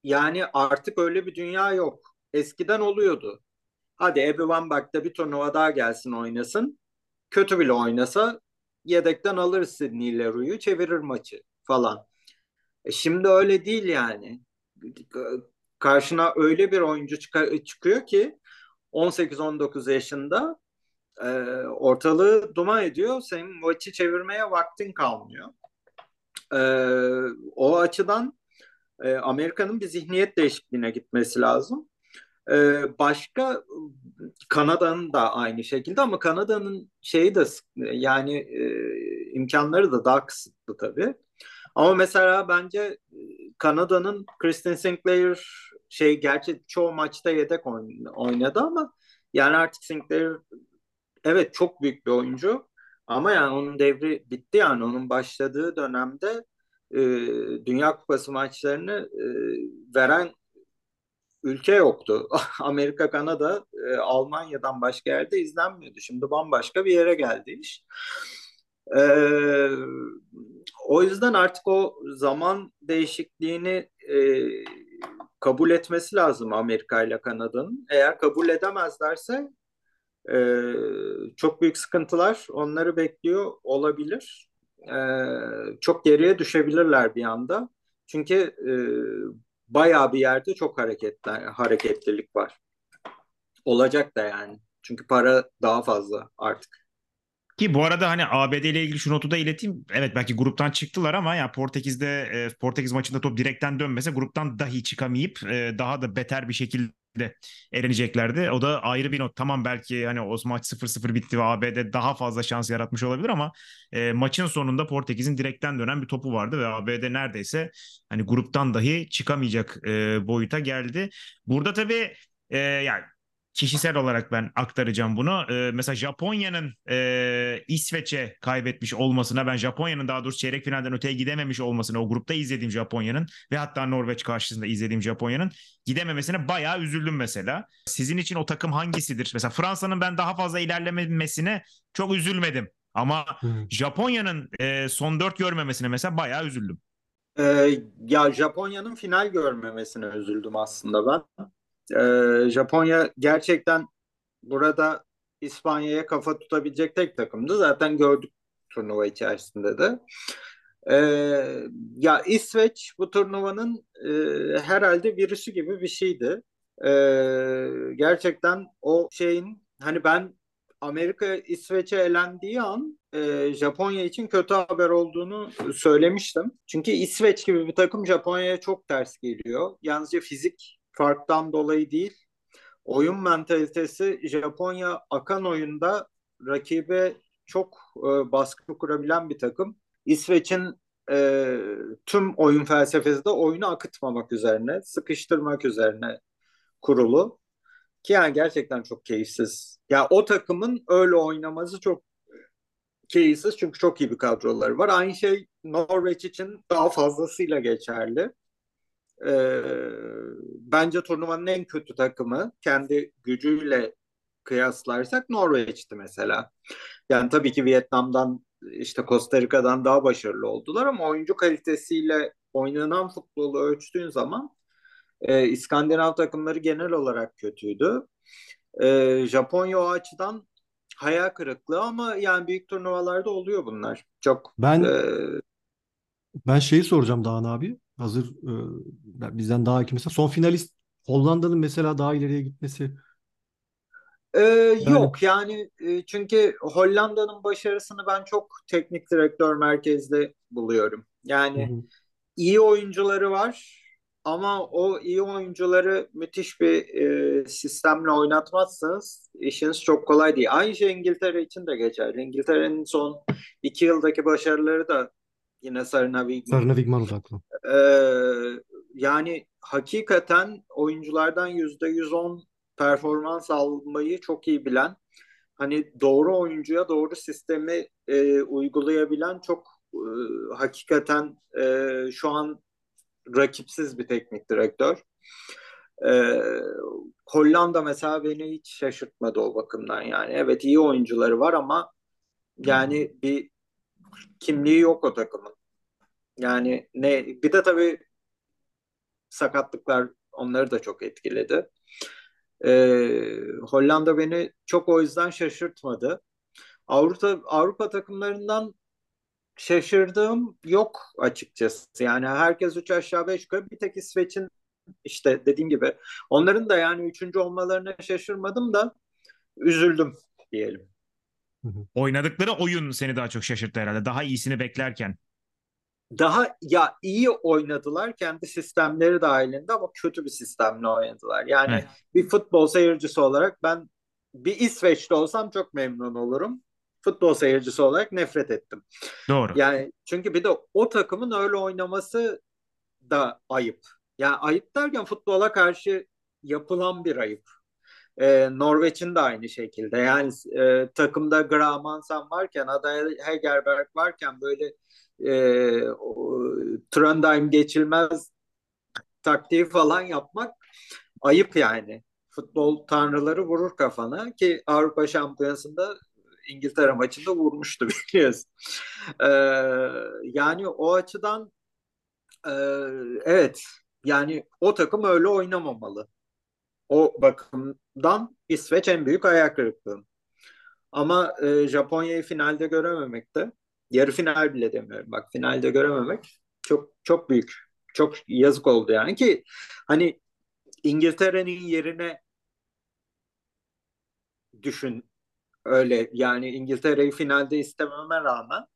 yani artık öyle bir dünya yok. Eskiden oluyordu. Hadi Ebi Van Bak'ta bir turnuva daha gelsin oynasın. Kötü bile oynasa yedekten alır Sidney çevirir maçı falan. E şimdi öyle değil yani. Karşına öyle bir oyuncu çıkıyor ki 18-19 yaşında e, ortalığı duman ediyor. Senin maçı çevirmeye vaktin kalmıyor. E, o açıdan e, Amerika'nın bir zihniyet değişikliğine gitmesi lazım. E, başka Kanada'nın da aynı şekilde ama Kanada'nın şeyi de yani e, imkanları da daha kısıtlı tabii. Ama mesela bence Kanada'nın Kristen Sinclair şey gerçi çoğu maçta yedek oynadı ama yani artık Sinclair evet çok büyük bir oyuncu ama yani onun devri bitti yani onun başladığı dönemde e, Dünya Kupası maçlarını e, veren ülke yoktu. [LAUGHS] Amerika, Kanada, e, Almanya'dan başka yerde izlenmiyordu. Şimdi bambaşka bir yere geldi iş. E, o yüzden artık o zaman değişikliğini e, kabul etmesi lazım Amerika ile Kanada'nın. Eğer kabul edemezlerse e, çok büyük sıkıntılar onları bekliyor olabilir. E, çok geriye düşebilirler bir anda. Çünkü e, bayağı bir yerde çok hareketler, hareketlilik var. Olacak da yani. Çünkü para daha fazla artık. Ki bu arada hani ABD ile ilgili şu notu da ileteyim. Evet belki gruptan çıktılar ama ya Portekiz'de e, Portekiz maçında top direkten dönmese gruptan dahi çıkamayıp e, daha da beter bir şekilde eleneceklerdi. O da ayrı bir not. Tamam belki hani o maç 0-0 bitti ve ABD daha fazla şans yaratmış olabilir ama e, maçın sonunda Portekiz'in direkten dönen bir topu vardı ve ABD neredeyse hani gruptan dahi çıkamayacak e, boyuta geldi. Burada tabii e, yani kişisel olarak ben aktaracağım bunu. Ee, mesela Japonya'nın e, İsveç'e kaybetmiş olmasına ben Japonya'nın daha doğrusu çeyrek finalden öteye gidememiş olmasına o grupta izlediğim Japonya'nın ve hatta Norveç karşısında izlediğim Japonya'nın gidememesine bayağı üzüldüm mesela. Sizin için o takım hangisidir? Mesela Fransa'nın ben daha fazla ilerlememesine çok üzülmedim. Ama. Japonya'nın e, son dört görmemesine mesela bayağı üzüldüm. Ee, ya Japonya'nın final görmemesine üzüldüm aslında ben. Ee, Japonya gerçekten burada İspanya'ya kafa tutabilecek tek takımdı. Zaten gördük turnuva içerisinde de. Ee, ya İsveç bu turnuvanın e, herhalde virüsü gibi bir şeydi. Ee, gerçekten o şeyin hani ben Amerika İsveç'e elendiği an e, Japonya için kötü haber olduğunu söylemiştim. Çünkü İsveç gibi bir takım Japonya'ya çok ters geliyor. Yalnızca fizik farktan dolayı değil. Oyun mentalitesi Japonya akan oyunda rakibe çok e, baskı kurabilen bir takım. İsveç'in e, tüm oyun felsefesi de oyunu akıtmamak üzerine, sıkıştırmak üzerine kurulu. Ki yani gerçekten çok keyifsiz. Ya o takımın öyle oynaması çok keyifsiz çünkü çok iyi bir kadroları var. Aynı şey Norveç için daha fazlasıyla geçerli e, bence turnuvanın en kötü takımı kendi gücüyle kıyaslarsak Norveç'ti mesela. Yani tabii ki Vietnam'dan işte Costa Rica'dan daha başarılı oldular ama oyuncu kalitesiyle oynanan futbolu ölçtüğün zaman e, İskandinav takımları genel olarak kötüydü. E, Japonya o açıdan hayal kırıklığı ama yani büyük turnuvalarda oluyor bunlar. Çok ben e, ben şeyi soracağım Dağın abi hazır e, bizden daha iyi mesela son finalist Hollanda'nın mesela daha ileriye gitmesi ee, yani... Yok yani e, çünkü Hollanda'nın başarısını ben çok teknik direktör merkezde buluyorum. Yani Hı-hı. iyi oyuncuları var ama o iyi oyuncuları müthiş bir e, sistemle oynatmazsanız işiniz çok kolay değil. Aynı şey İngiltere için de geçerli. İngiltere'nin son iki yıldaki başarıları da Yine Sarına Wigman. Sarına Wigman odaklı. Ee, yani hakikaten oyunculardan yüzde yüz on performans almayı çok iyi bilen, hani doğru oyuncuya doğru sistemi e, uygulayabilen çok e, hakikaten e, şu an rakipsiz bir teknik direktör. E, Hollanda mesela beni hiç şaşırtmadı o bakımdan yani. Evet iyi oyuncuları var ama Yani bir kimliği yok o takımın. Yani ne bir de tabii sakatlıklar onları da çok etkiledi. Ee, Hollanda beni çok o yüzden şaşırtmadı. Avrupa Avrupa takımlarından şaşırdığım yok açıkçası. Yani herkes üç aşağı beş yukarı bir tek İsveç'in işte dediğim gibi onların da yani üçüncü olmalarına şaşırmadım da üzüldüm diyelim. Oynadıkları oyun seni daha çok şaşırttı herhalde. Daha iyisini beklerken. Daha ya iyi oynadılar kendi sistemleri dahilinde ama kötü bir sistemle oynadılar. Yani evet. bir futbol seyircisi olarak ben bir İsveç'te olsam çok memnun olurum. Futbol seyircisi olarak nefret ettim. Doğru. Yani çünkü bir de o takımın öyle oynaması da ayıp. Yani ayıp derken futbola karşı yapılan bir ayıp. Ee, Norveç'in de aynı şekilde. Yani e, takımda Gramansan varken, Ada Hegerberg varken böyle e, Trondheim geçilmez taktiği falan yapmak ayıp yani. Futbol tanrıları vurur kafana ki Avrupa Şampiyonası'nda İngiltere maçında vurmuştu biliyorsun. [LAUGHS] Ee, yani o açıdan e, evet yani o takım öyle oynamamalı. O bakımdan İsveç en büyük ayak kırıklığı. Ama e, Japonya'yı finalde görememek de yarı final bile demiyorum bak finalde görememek çok çok büyük. Çok yazık oldu yani ki hani İngiltere'nin yerine düşün öyle yani İngiltere'yi finalde istememe rağmen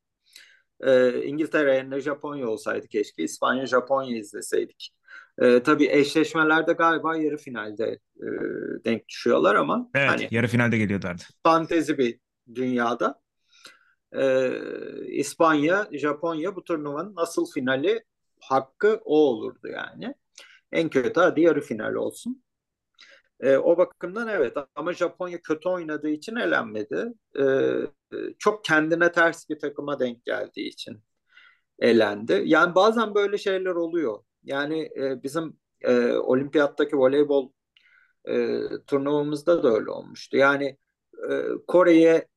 e, İngiltere yerine Japonya olsaydı keşke İspanya Japonya izleseydik. E, tabii eşleşmelerde galiba yarı finalde e, denk düşüyorlar ama evet, hani yarı finalde geliyorlardı. Fantezi bir dünyada. E, İspanya, Japonya bu turnuvanın asıl finali hakkı o olurdu yani. En kötü hadi yarı final olsun. E, o bakımdan evet ama Japonya kötü oynadığı için elenmedi. E, çok kendine ters bir takıma denk geldiği için elendi. Yani bazen böyle şeyler oluyor. Yani e, bizim e, olimpiyattaki voleybol e, turnuvamızda da öyle olmuştu. Yani e, Kore'ye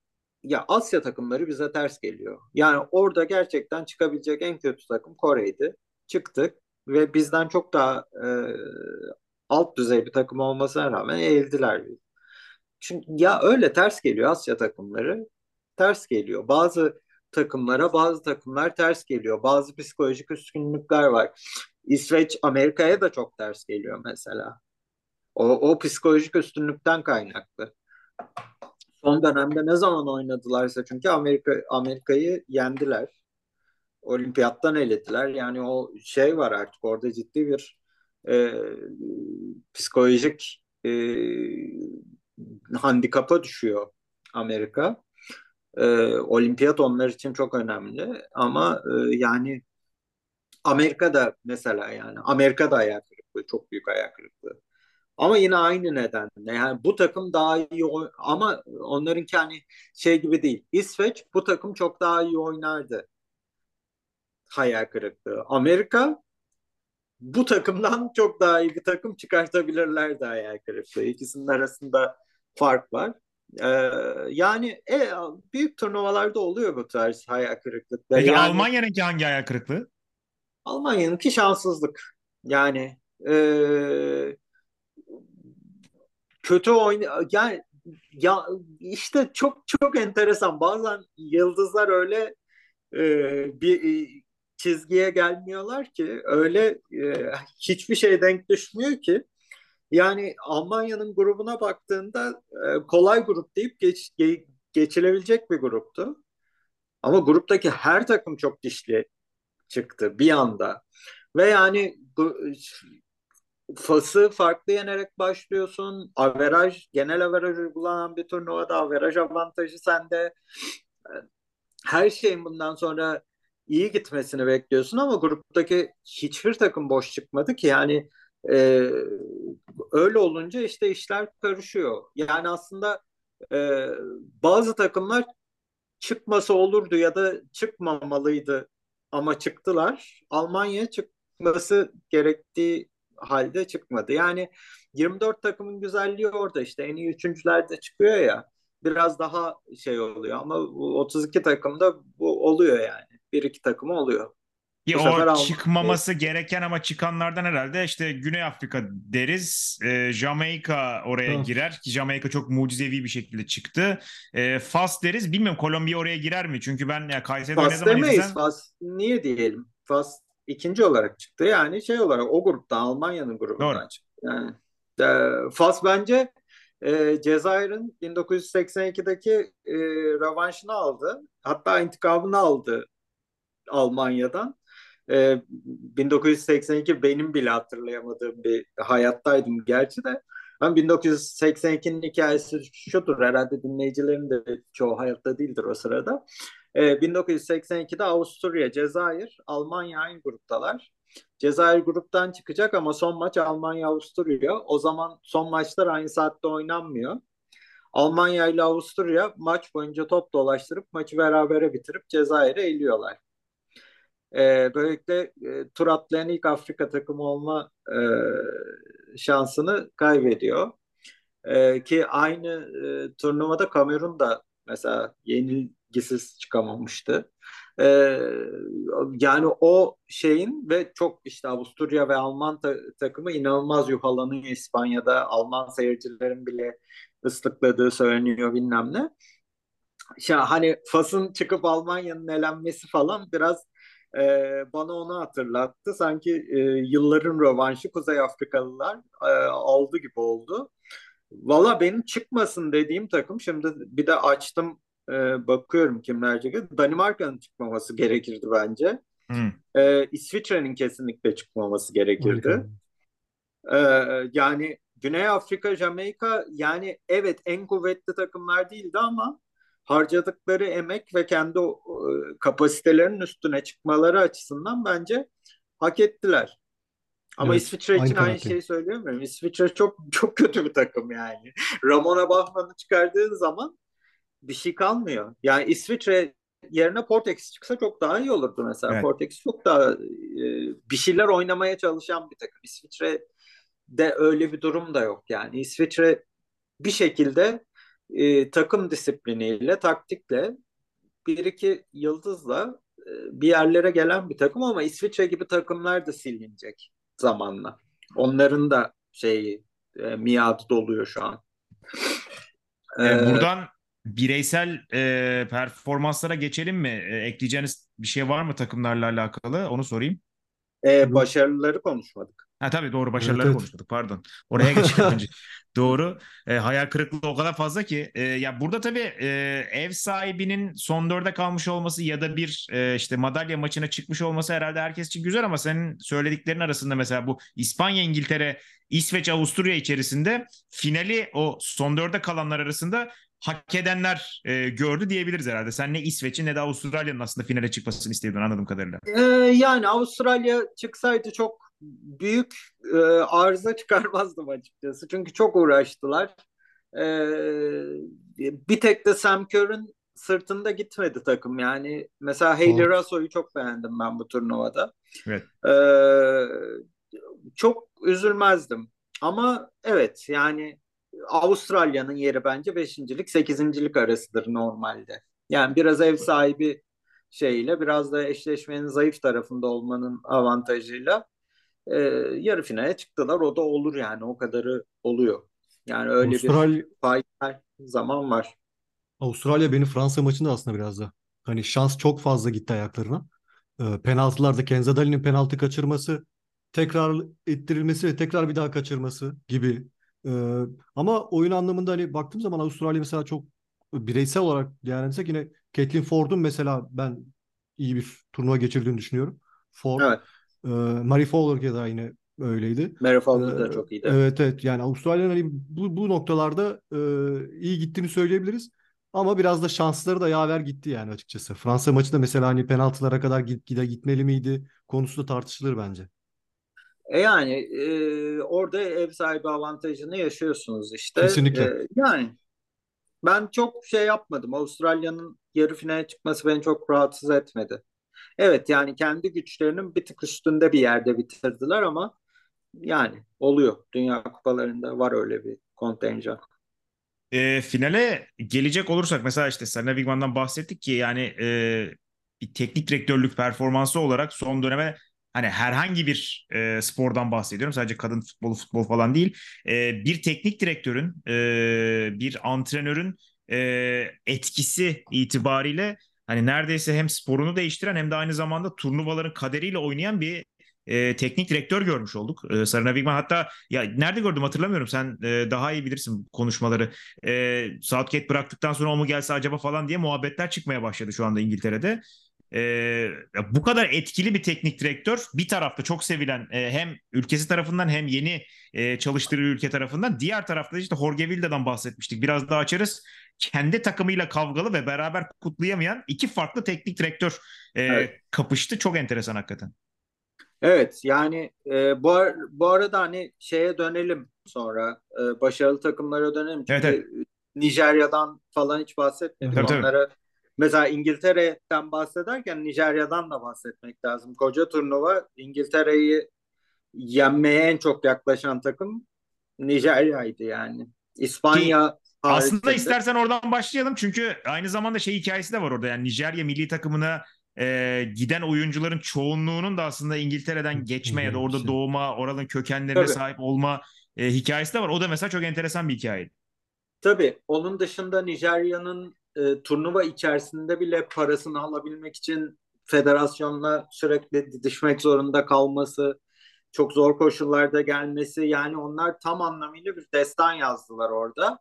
ya Asya takımları bize ters geliyor. Yani orada gerçekten çıkabilecek en kötü takım Kore'ydi. Çıktık ve bizden çok daha e, alt düzey bir takım olmasına rağmen eğildiler. Çünkü ya öyle ters geliyor Asya takımları. Ters geliyor. Bazı takımlara bazı takımlar ters geliyor. Bazı psikolojik üstünlükler var. İsveç Amerika'ya da çok ters geliyor mesela. O, o psikolojik üstünlükten kaynaklı. Son dönemde ne zaman oynadılarsa çünkü Amerika Amerika'yı yendiler. Olimpiyattan elediler. Yani o şey var artık orada ciddi bir e, psikolojik e, handikapa düşüyor Amerika. E, olimpiyat onlar için çok önemli ama e, yani Amerika da mesela yani Amerika da ayak kırıklığı çok büyük ayak kırıklığı. Ama yine aynı nedenle yani bu takım daha iyi ama onlarınki hani şey gibi değil. İsveç bu takım çok daha iyi oynardı. Hayal kırıklığı. Amerika bu takımdan çok daha iyi bir takım çıkartabilirler de hayal kırıklığı. İkisinin arasında fark var. Ee, yani e, büyük turnuvalarda oluyor bu tarz hayal kırıklıkları. Peki yani, Almanya'nınki hangi hayal kırıklığı? Almanya'nınki şanssızlık. Yani e, kötü oyun yani ya işte çok çok enteresan. Bazen yıldızlar öyle e, bir çizgiye gelmiyorlar ki öyle e, hiçbir şey denk düşmüyor ki. Yani Almanya'nın grubuna baktığında e, kolay grup deyip geç, ge, geçilebilecek bir gruptu. Ama gruptaki her takım çok dişli çıktı bir anda. Ve yani Fas'ı farklı yenerek başlıyorsun. Averaj, genel averaj uygulanan bir turnuvada averaj avantajı sende. Her şeyin bundan sonra iyi gitmesini bekliyorsun ama gruptaki hiçbir takım boş çıkmadı ki yani e, öyle olunca işte işler karışıyor. Yani aslında e, bazı takımlar çıkması olurdu ya da çıkmamalıydı ama çıktılar. Almanya çıkması gerektiği halde çıkmadı. Yani 24 takımın güzelliği orada işte en iyi üçüncüler de çıkıyor ya. biraz daha şey oluyor ama bu 32 takımda bu oluyor yani. Bir iki takımı oluyor. Bu o sefer Almanya- çıkmaması gereken ama çıkanlardan herhalde işte Güney Afrika deriz. E, Jamaika oraya Of. girer. Ki Jamaika çok mucizevi bir şekilde çıktı. E, Fas deriz. Bilmiyorum Kolombiya oraya girer mi? Çünkü ben ya Kayseri'de ne Fas zaman demeyiz. izlesem Fas niye diyelim? Fas ikinci olarak çıktı. Yani şey olarak o gruptan Almanya'nın grubundan Doğru. çıktı. Yani e, Fas bence e, Cezayir'in 1982'deki e, rövanşını aldı. Hatta intikamını aldı Almanya'dan. E, 1982 benim bile hatırlayamadığım bir hayattaydım gerçi de. Ama 1982'nin hikayesi şudur herhalde dinleyicilerin de çoğu hayatta değildir o sırada. Ee, 1982'de Avusturya, Cezayir, Almanya aynı gruptalar. Cezayir gruptan çıkacak ama son maç Almanya-Avusturya. O zaman son maçlar aynı saatte oynanmıyor. Almanya ile Avusturya maç boyunca top dolaştırıp maçı berabere bitirip Cezayir'e eliyorlar. Ee, böylelikle e, tur atlayan ilk Afrika takımı olma e, şansını kaybediyor. Ee, ki aynı e, turnuvada Kamerun da mesela yenilgisiz çıkamamıştı. Ee, yani o şeyin ve çok işte Avusturya ve Alman ta- takımı inanılmaz yuhalanıyor İspanya'da. Alman seyircilerin bile ıslıkladığı söyleniyor bilmem ne. Ya hani Fas'ın çıkıp Almanya'nın elenmesi falan biraz e, bana onu hatırlattı. Sanki e, yılların rövanşı Kuzey Afrikalılar e, aldı gibi oldu. Valla benim çıkmasın dediğim takım şimdi bir de açtım e, bakıyorum kimler çıkıyor. Danimarka'nın çıkmaması gerekirdi bence. Hı. E, İsviçre'nin kesinlikle çıkmaması gerekirdi. Ee, yani Güney Afrika, Jamaika yani evet en kuvvetli takımlar değildi ama harcadıkları emek ve kendi e, kapasitelerinin üstüne çıkmaları açısından bence hak ettiler. Ama Evet, İsviçre aynı için aynı kanaatteyim. şeyi söyleyemiyorum. İsviçre çok çok kötü bir takım yani. [LAUGHS] Ramona Bachmann'ı çıkardığın zaman bir şey kalmıyor. Yani İsviçre yerine Portekiz çıksa çok daha iyi olurdu mesela. Evet. Portekiz çok daha e, bir şeyler oynamaya çalışan bir takım. İsviçre de öyle bir durum da yok yani. İsviçre bir şekilde e, takım disipliniyle, taktikle bir iki yıldızla e, bir yerlere gelen bir takım ama İsviçre gibi takımlar da silinecek zamanla. Onların da şeyi e, miadı doluyor şu an. E, Ee, buradan bireysel e, performanslara geçelim mi? E, ekleyeceğiniz bir şey var mı takımlarla alakalı? Onu sorayım. e, başarıları konuşmadık. Ha tabii doğru başarıları evet. konuşmadık pardon. Oraya geçelim [LAUGHS] önce. Doğru. E, hayal kırıklığı o kadar fazla ki. E, ya burada tabii e, ev sahibinin son dörde kalmış olması ya da bir e, işte madalya maçına çıkmış olması herhalde herkes için güzel ama senin söylediklerin arasında mesela bu İspanya, İngiltere, İsveç, Avusturya içerisinde finali o son dörde kalanlar arasında hak edenler e, gördü diyebiliriz herhalde. Sen ne İsveç'in ne de Avustralya'nın aslında finale çıkmasını istiyordun anladığım kadarıyla. Ee, yani Avustralya çıksaydı çok büyük e, arıza çıkarmazdım açıkçası. Çünkü çok uğraştılar. Ee, bir tek de Sam Kerr'ün sırtında gitmedi takım. Yani mesela Hayley Doğru. Rasso'yu çok beğendim ben bu turnuvada. Evet. Ee, çok üzülmezdim. Ama evet yani Avustralya'nın yeri bence beşincilik, sekizincilik arasıdır normalde. Yani biraz ev sahibi şeyle biraz da eşleşmenin zayıf tarafında olmanın avantajıyla e, yarı finale çıktılar. O da olur yani o kadarı oluyor. Yani öyle bir Avustralya, fayda her zaman var. Avustralya beni Fransa maçında aslında biraz da. Hani şans çok fazla gitti ayaklarına. Ee, penaltılarda Kenza Dali'nin penaltı kaçırması, tekrar ettirilmesi ve tekrar bir daha kaçırması gibi. Ee, ama oyun anlamında hani baktığım zaman Avustralya mesela çok bireysel olarak değerlendirsek yine Caitlin Ford'un mesela ben iyi bir turnuva geçirdiğini düşünüyorum. Ford, Evet. E, Mary Fowler da yine öyleydi. Mary Fowler da Ee, çok iyiydi. Evet evet yani Avustralya'nın hani bu, bu noktalarda e, iyi gittiğini söyleyebiliriz. Ama biraz da şansları da yaver gitti yani açıkçası. Fransa maçı da mesela hani penaltılara kadar git, gide gitmeli miydi konusu da tartışılır bence. E yani e, orada ev sahibi avantajını yaşıyorsunuz işte. Kesinlikle. E, yani ben çok şey yapmadım. Avustralya'nın yarı finale çıkması beni çok rahatsız etmedi. Evet yani kendi güçlerinin bir tık üstünde bir yerde bitirdiler ama yani oluyor. Dünya kupalarında var öyle bir kontenjan. E, finale gelecek olursak mesela işte Serena Wigman'dan bahsettik ki yani e, bir teknik direktörlük performansı olarak son döneme hani herhangi bir e, spordan bahsediyorum. Sadece kadın futbolu futbol falan değil. E, bir teknik direktörün, e, bir antrenörün e, etkisi itibariyle hani neredeyse hem sporunu değiştiren hem de aynı zamanda turnuvaların kaderiyle oynayan bir e, teknik direktör görmüş olduk. E, Sarına Wigman hatta ya nerede gördüm hatırlamıyorum. Sen e, daha iyi bilirsin konuşmaları. E, Southgate bıraktıktan sonra o mu gelse acaba falan diye muhabbetler çıkmaya başladı şu anda İngiltere'de. E, bu kadar etkili bir teknik direktör bir tarafta çok sevilen e, hem ülkesi tarafından hem yeni e, çalıştırdığı ülke tarafından diğer tarafta işte Jorge Vilda'dan bahsetmiştik. Biraz daha açarız. Kendi takımıyla kavgalı ve beraber kutlayamayan iki farklı teknik direktör e, evet. kapıştı. Çok enteresan hakikaten. Evet yani e, bu, ar- bu arada hani şeye dönelim sonra e, başarılı takımlara dönelim. Çünkü evet, evet. Nijerya'dan falan hiç bahsetmedik. Evet, Onlara evet. Mesela İngiltere'den bahsederken Nijerya'dan da bahsetmek lazım. Koca turnuva İngiltere'yi yenmeye en çok yaklaşan takım Nijerya'ydı yani. İspanya aslında istersen oradan başlayalım çünkü aynı zamanda şey hikayesi de var orada yani Nijerya milli takımına e, giden oyuncuların çoğunluğunun da aslında İngiltere'den geçme ya da orada doğma, oranın kökenlerine Tabii. sahip olma e, hikayesi de var. O da mesela çok enteresan bir hikaye. Tabii. Onun dışında Nijerya'nın e, turnuva içerisinde bile parasını alabilmek için federasyonla sürekli didişmek zorunda kalması, çok zor koşullarda gelmesi yani onlar tam anlamıyla bir destan yazdılar orada.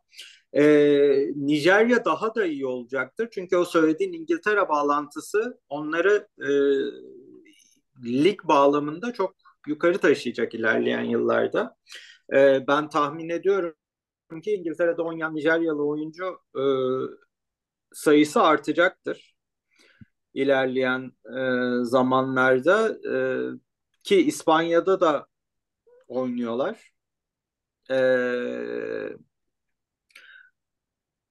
Ee, Nijerya daha da iyi olacaktır. Çünkü o söylediğin İngiltere bağlantısı onları e, lig bağlamında çok yukarı taşıyacak ilerleyen yıllarda. Ee, ben tahmin ediyorum ki İngiltere'de oynayan Nijeryalı oyuncu e, sayısı artacaktır ilerleyen e, zamanlarda e, ki İspanya'da da oynuyorlar. E,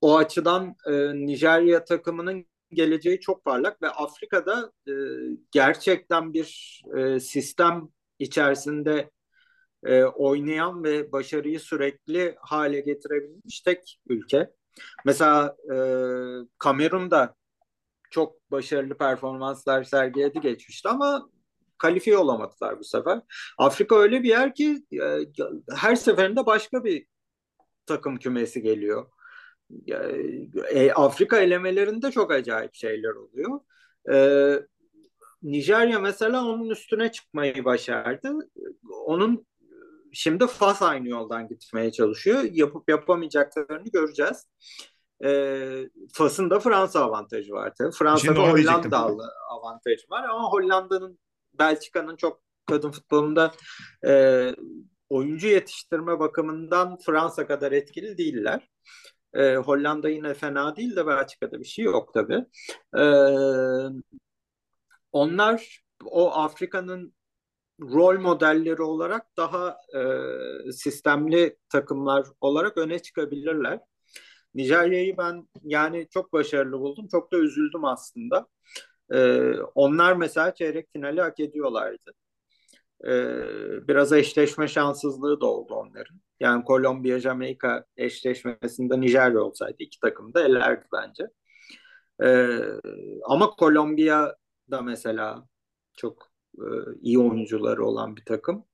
o açıdan e, Nijerya takımının geleceği çok parlak ve Afrika'da e, gerçekten bir e, sistem içerisinde e, oynayan ve başarıyı sürekli hale getirebilmiş tek ülke. Mesela e, Kamerun'da çok başarılı performanslar sergiledi geçmişti ama kalifiye olamadılar bu sefer. Afrika öyle bir yer ki e, her seferinde başka bir takım kümesi geliyor e, Afrika elemelerinde çok acayip şeyler oluyor. E, Nijerya mesela onun üstüne çıkmayı başardı. Onun şimdi Fas aynı yoldan gitmeye çalışıyor. Yapıp yapamayacaklarını göreceğiz. E, Fas'ın da Fransa avantajı var tabii. Fransa'da Hollandalı avantajı var ama Hollanda'nın Belçika'nın çok kadın futbolunda e, oyuncu yetiştirme bakımından Fransa kadar etkili değiller. E, Hollanda yine fena değil de Belçika'da bir şey yok tabii. E, onlar o Afrika'nın rol modelleri olarak daha e, sistemli takımlar olarak öne çıkabilirler. Nijerya'yı ben yani çok başarılı buldum. Çok da üzüldüm aslında. Ee, onlar mesela çeyrek finali hak ediyorlardı. Ee, biraz eşleşme şanssızlığı da oldu onların. Yani Kolombiya, Jamaika eşleşmesinde Nijerya olsaydı iki takım da ellerdi bence. Ee, ama Kolombiya da mesela çok e, iyi oyuncuları olan bir takım.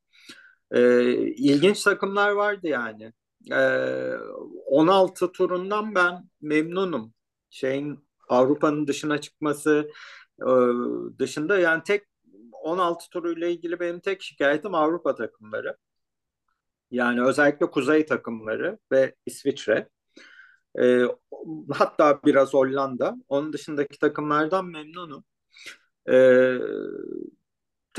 Ee, ilginç takımlar vardı yani. Ee, 16 turundan ben memnunum. Şeyin Avrupa'nın dışına çıkması e, dışında yani tek 16 turuyla ilgili benim tek şikayetim Avrupa takımları. Yani özellikle kuzey takımları ve İsviçre. E, hatta biraz Hollanda. Onun dışındaki takımlardan memnunum. E,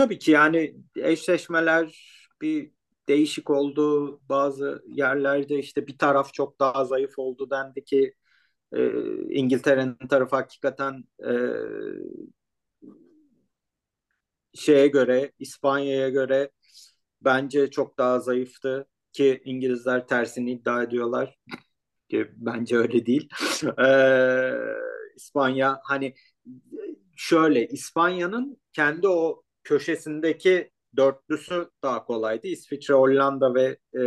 tabii ki yani eşleşmeler bir değişik oldu. Bazı yerlerde işte bir taraf çok daha zayıf oldu dendi ki e, İngiltere'nin tarafı hakikaten e, şeye göre İspanya'ya göre bence çok daha zayıftı ki İngilizler tersini iddia ediyorlar ki bence öyle değil. Ee, İspanya hani şöyle İspanya'nın kendi o köşesindeki dörtlüsü daha kolaydı. İsviçre, Hollanda ve e,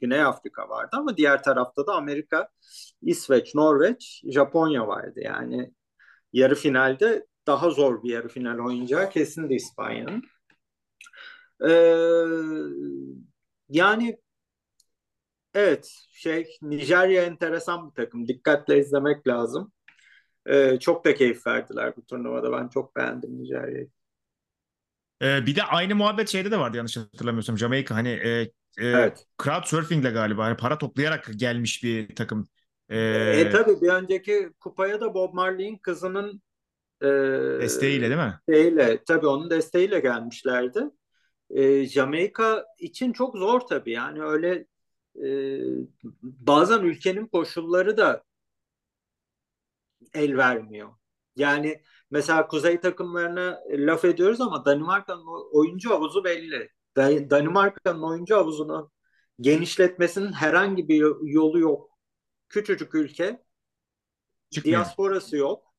Güney Afrika vardı ama diğer tarafta da Amerika, İsveç, Norveç, Japonya vardı. Yani yarı finalde daha zor bir yarı final oynayacağı kesindi İspanya'nın. Ee, yani evet şey Nijerya enteresan bir takım. Dikkatle izlemek lazım. Ee, çok da keyif verdiler bu turnuvada. Ben çok beğendim Nijerya'yı. Ee, bir de aynı muhabbet şeyde de vardı yanlış hatırlamıyorsam. Jamaika hani e, e, evet. crowd surfing'le galiba yani para toplayarak gelmiş bir takım. Ee, e tabii bir önceki kupaya da Bob Marley'in kızının e, desteğiyle değil mi? Desteğiyle, tabii onun desteğiyle gelmişlerdi. E, Jamaika için çok zor tabii yani öyle e, bazen ülkenin koşulları da el vermiyor. Yani mesela kuzey takımlarına laf ediyoruz ama Danimarka'nın oyuncu havuzu belli. Danimarka'nın oyuncu havuzunu genişletmesinin herhangi bir yolu yok. Küçücük ülke. Çıkmıyor. Diasporası yok.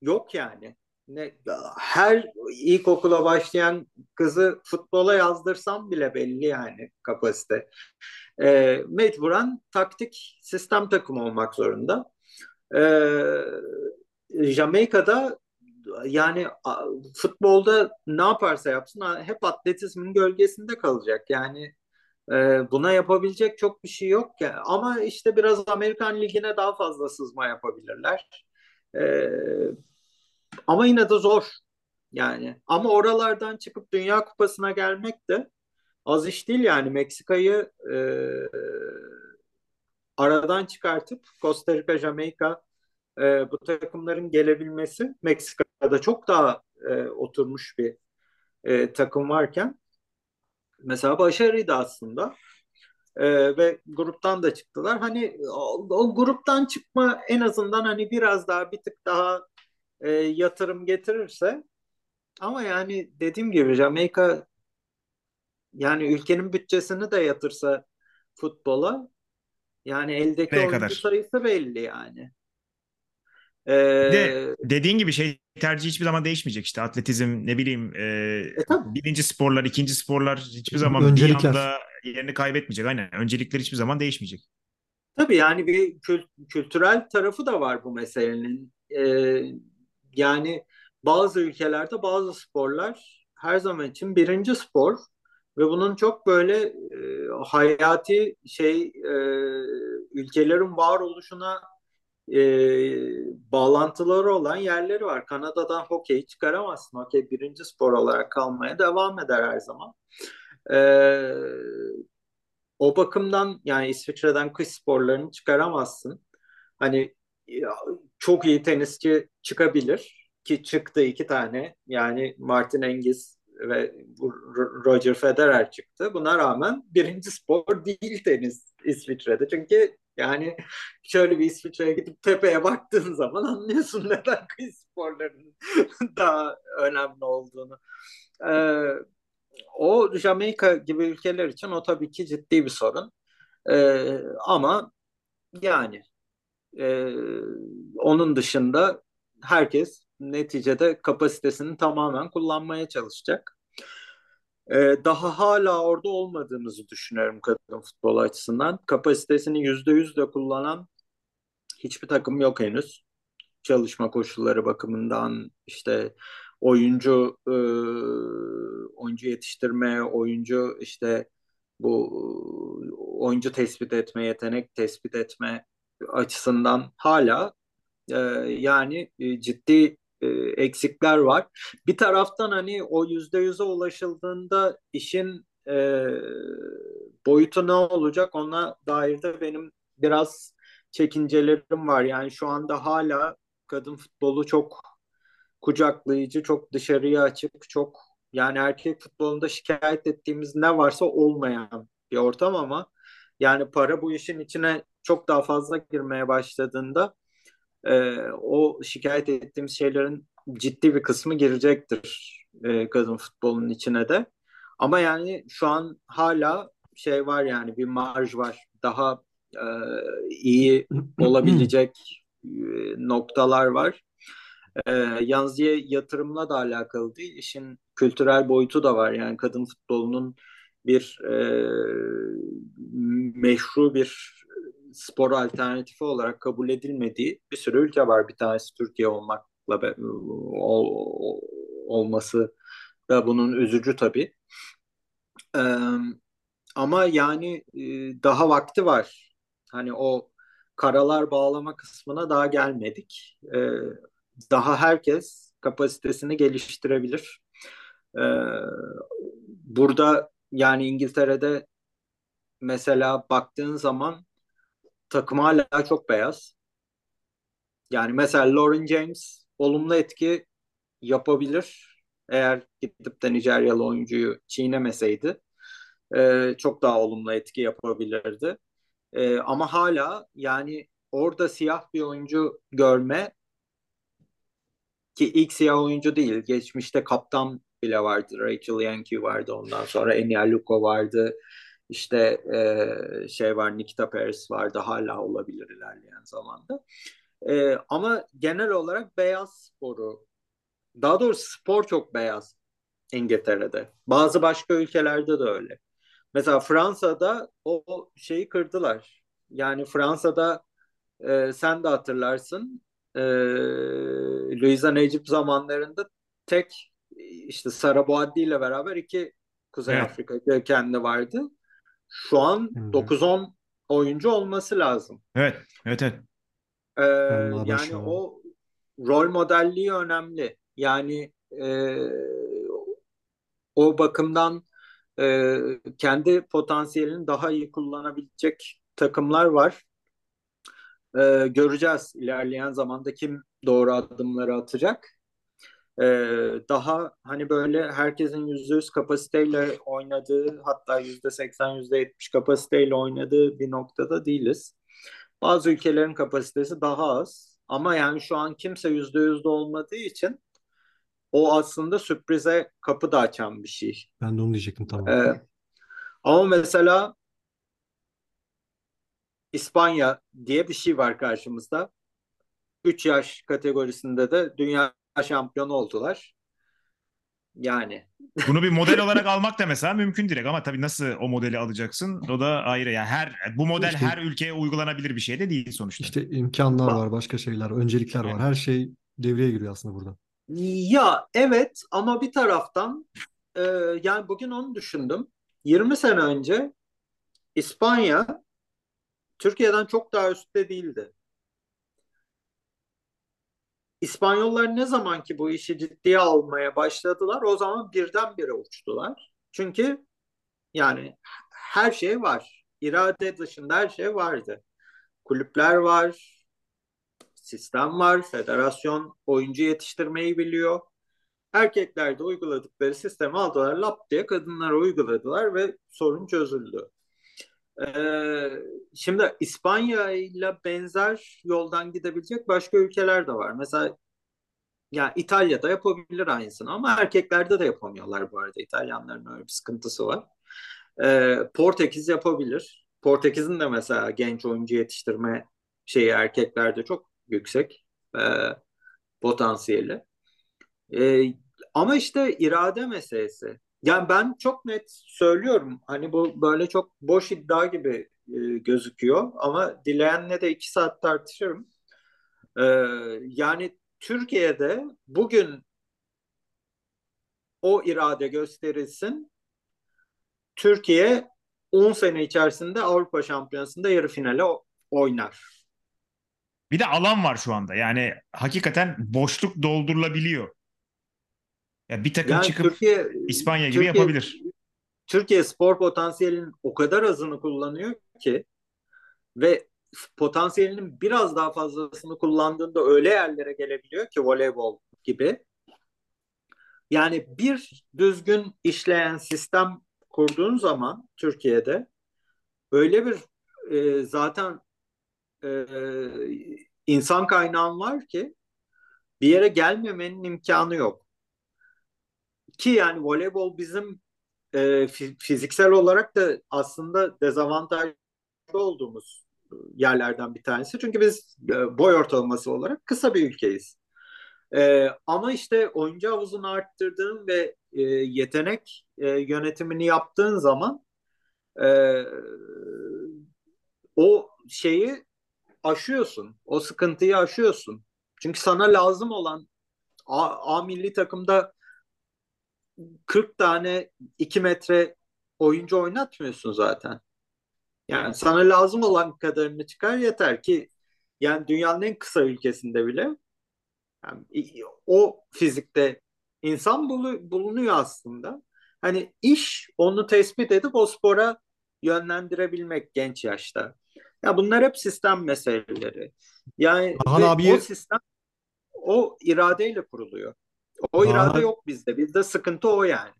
Yok yani. Ne, her ilkokula başlayan kızı futbola yazdırsam bile belli yani kapasite. E, mecburen taktik sistem takım olmak zorunda. E, Jamaika'da yani futbolda ne yaparsa yapsın hep atletizmin gölgesinde kalacak. Yani e, buna yapabilecek çok bir şey yok ya. Ama işte biraz Amerikan Ligi'ne daha fazla sızma yapabilirler. E, ama yine de zor. Yani ama oralardan çıkıp Dünya Kupası'na gelmek de az iş değil yani Meksika'yı e, aradan çıkartıp Costa Rica, Jamaika e, bu takımların gelebilmesi Meksika'da çok daha e, oturmuş bir e, takım varken mesela başarıydı aslında. E, ve gruptan da çıktılar. Hani o, o gruptan çıkma en azından hani biraz daha bir tık daha e, yatırım getirirse ama yani dediğim gibi Jamaika yani ülkenin bütçesini de yatırsa futbola yani eldeki Nereye oyuncu kadar? sayısı belli yani. Ee, de dediğin gibi şey tercih hiçbir zaman değişmeyecek işte atletizm ne bileyim e, e, birinci sporlar ikinci sporlar hiçbir zaman Öncelikler. bir anda yerini kaybetmeyecek aynen öncelikler hiçbir zaman değişmeyecek. Tabii yani bir kült kültürel tarafı da var bu meselenin. Ee, yani bazı ülkelerde bazı sporlar her zaman için birinci spor ve bunun çok böyle e, hayati şey e, ülkelerin varoluşuna e, bağlantıları olan yerleri var. Kanada'dan hokey çıkaramazsın. Hokey birinci spor olarak kalmaya devam eder her zaman. E, o bakımdan yani İsviçre'den kış sporlarını çıkaramazsın. Hani çok iyi tenisçi çıkabilir ki çıktı iki tane yani Martin Engis ve Roger Federer çıktı. Buna rağmen birinci spor değil tenis İsviçre'de. Çünkü yani [LAUGHS] şöyle bir İsviçre'ye gidip tepeye baktığın zaman anlıyorsun [LAUGHS] neden kıyı sporlarının [LAUGHS] daha önemli olduğunu. Ee, o Jamaika gibi ülkeler için o tabii ki ciddi bir sorun. Ee, ama yani e, onun dışında herkes neticede kapasitesini tamamen kullanmaya çalışacak. Ee, daha hala orada olmadığımızı düşünüyorum kadın futbol açısından. Kapasitesini yüzde yüz de kullanan hiçbir takım yok henüz. Çalışma koşulları bakımından işte oyuncu e, oyuncu yetiştirme, oyuncu işte bu oyuncu tespit etme, yetenek tespit etme açısından hala e, yani e, ciddi e, eksikler var. Bir taraftan hani o yüzde yüze ulaşıldığında işin e, boyutu ne olacak ona dair de benim biraz çekincelerim var. Yani şu anda hala kadın futbolu çok kucaklayıcı, çok dışarıya açık, çok yani erkek futbolunda şikayet ettiğimiz ne varsa olmayan bir ortam ama yani para bu işin içine çok daha fazla girmeye başladığında e, o şikayet ettiğimiz şeylerin ciddi bir kısmı girecektir e, kadın futbolunun içine de. Ama yani şu an hala şey var yani bir marj var. Daha e, iyi olabilecek e, noktalar var. E, yalnızca yatırımla da alakalı değil, işin kültürel boyutu da var. Yani kadın futbolunun bir e, meşru bir spor alternatifi olarak kabul edilmediği bir sürü ülke var. Bir tanesi Türkiye olmakla be, ol, olması da bunun üzücü tabii. Ee, ama yani e, daha vakti var. Hani o karalar bağlama kısmına daha gelmedik. Ee, daha herkes kapasitesini geliştirebilir. Ee, burada yani İngiltere'de mesela baktığın zaman takım hala çok beyaz. Yani mesela Lauren James olumlu etki yapabilir. Eğer gidip de Nijeryalı oyuncuyu çiğnemeseydi e, çok daha olumlu etki yapabilirdi. E, ama hala yani orada siyah bir oyuncu görme ki ilk siyah oyuncu değil. Geçmişte kaptan bile vardı. Rachel Yankee vardı ondan sonra Enya Luko vardı. İşte e, şey var Nikita Paris vardı hala olabilir ilerleyen zamanda. E, ama genel olarak beyaz sporu daha doğrusu spor çok beyaz İngiltere'de. Bazı başka ülkelerde de öyle. Mesela Fransa'da o şeyi kırdılar. Yani Fransa'da e, sen de hatırlarsın e, Luisa Necip zamanlarında tek işte Sara Boaddi ile beraber iki Kuzey evet. Afrika kökenli vardı. Şu an Hı-hı. 9-10 oyuncu olması lazım. Evet, evet, evet. Ee, yani o rol modelliği önemli. Yani e, o bakımdan e, kendi potansiyelini daha iyi kullanabilecek takımlar var. E, göreceğiz ilerleyen zamanda kim doğru adımları atacak. E, daha hani böyle herkesin yüzde yüz kapasiteyle oynadığı hatta yüzde seksen yüzde yetmiş kapasiteyle oynadığı bir noktada değiliz. Bazı ülkelerin kapasitesi daha az ama yani şu an kimse yüzde yüzde olmadığı için o aslında sürprize kapı da açan bir şey. Ben de onu diyecektim tamam. Ee, ama mesela İspanya diye bir şey var karşımızda. 3 yaş kategorisinde de dünya şampiyonu oldular. Yani. [LAUGHS] Bunu bir model olarak almak da mesela mümkün direkt ama tabii nasıl o modeli alacaksın o da ayrı. Yani her bu model işte, her ülkeye uygulanabilir bir şey de değil sonuçta. İşte imkanlar var, başka şeyler, öncelikler var. Her şey devreye giriyor aslında burada. Ya evet ama bir taraftan e, yani bugün onu düşündüm. 20 sene önce İspanya Türkiye'den çok daha üstte değildi. İspanyollar ne zaman ki bu işi ciddiye almaya başladılar o zaman birdenbire uçtular. Çünkü yani her şey var. İrade dışında her şey vardı. Kulüpler var, sistem var. Federasyon oyuncu yetiştirmeyi biliyor. Erkekler de uyguladıkları sistemi aldılar. Lap diye kadınlara uyguladılar ve sorun çözüldü. Ee, şimdi İspanya ile benzer yoldan gidebilecek başka ülkeler de var. Mesela ya İtalya'da yapabilir aynısını ama erkeklerde de yapamıyorlar bu arada. İtalyanların öyle bir sıkıntısı var. Ee, Portekiz yapabilir. Portekiz'in de mesela genç oyuncu yetiştirme şeyi erkeklerde çok yüksek e, potansiyeli. E, ama işte irade meselesi. Yani ben çok net söylüyorum. Hani bu böyle çok boş iddia gibi e, gözüküyor. Ama dileyenle de iki saat tartışırım. E, yani Türkiye'de bugün o irade gösterilsin. Türkiye 10 sene içerisinde Avrupa Şampiyonası'nda yarı finale oynar. Bir de alan var şu anda. Yani hakikaten boşluk doldurulabiliyor. Yani bir takım yani çıkıp Türkiye, İspanya gibi Türkiye, yapabilir. Türkiye spor potansiyelinin o kadar azını kullanıyor ki ve potansiyelinin biraz daha fazlasını kullandığında öyle yerlere gelebiliyor ki voleybol gibi. Yani bir düzgün işleyen sistem kurduğun zaman Türkiye'de öyle bir e, zaten e, insan kaynağın var ki bir yere gelmemenin imkanı yok. Ki yani voleybol bizim e, fiziksel olarak da aslında dezavantajlı olduğumuz yerlerden bir tanesi. Çünkü biz e, boy ortalaması olarak kısa bir ülkeyiz. E, ama işte oyuncu havuzunu arttırdığın ve e, yetenek e, yönetimini yaptığın zaman e, o şeyi aşıyorsun. O sıkıntıyı aşıyorsun. Çünkü sana lazım olan A, A milli takımda 40 tane 2 metre oyuncu oynatmıyorsun zaten. Yani sana lazım olan kadarını çıkar yeter ki yani dünyanın en kısa ülkesinde bile yani o fizikte insan bulunuyor aslında. Hani iş onu tespit edip o spora yönlendirebilmek genç yaşta. Ya bunlar hep sistem meseleleri. Yani Ahan abiye... o sistem o iradeyle kuruluyor. O irade yok bizde. Bizde sıkıntı o yani.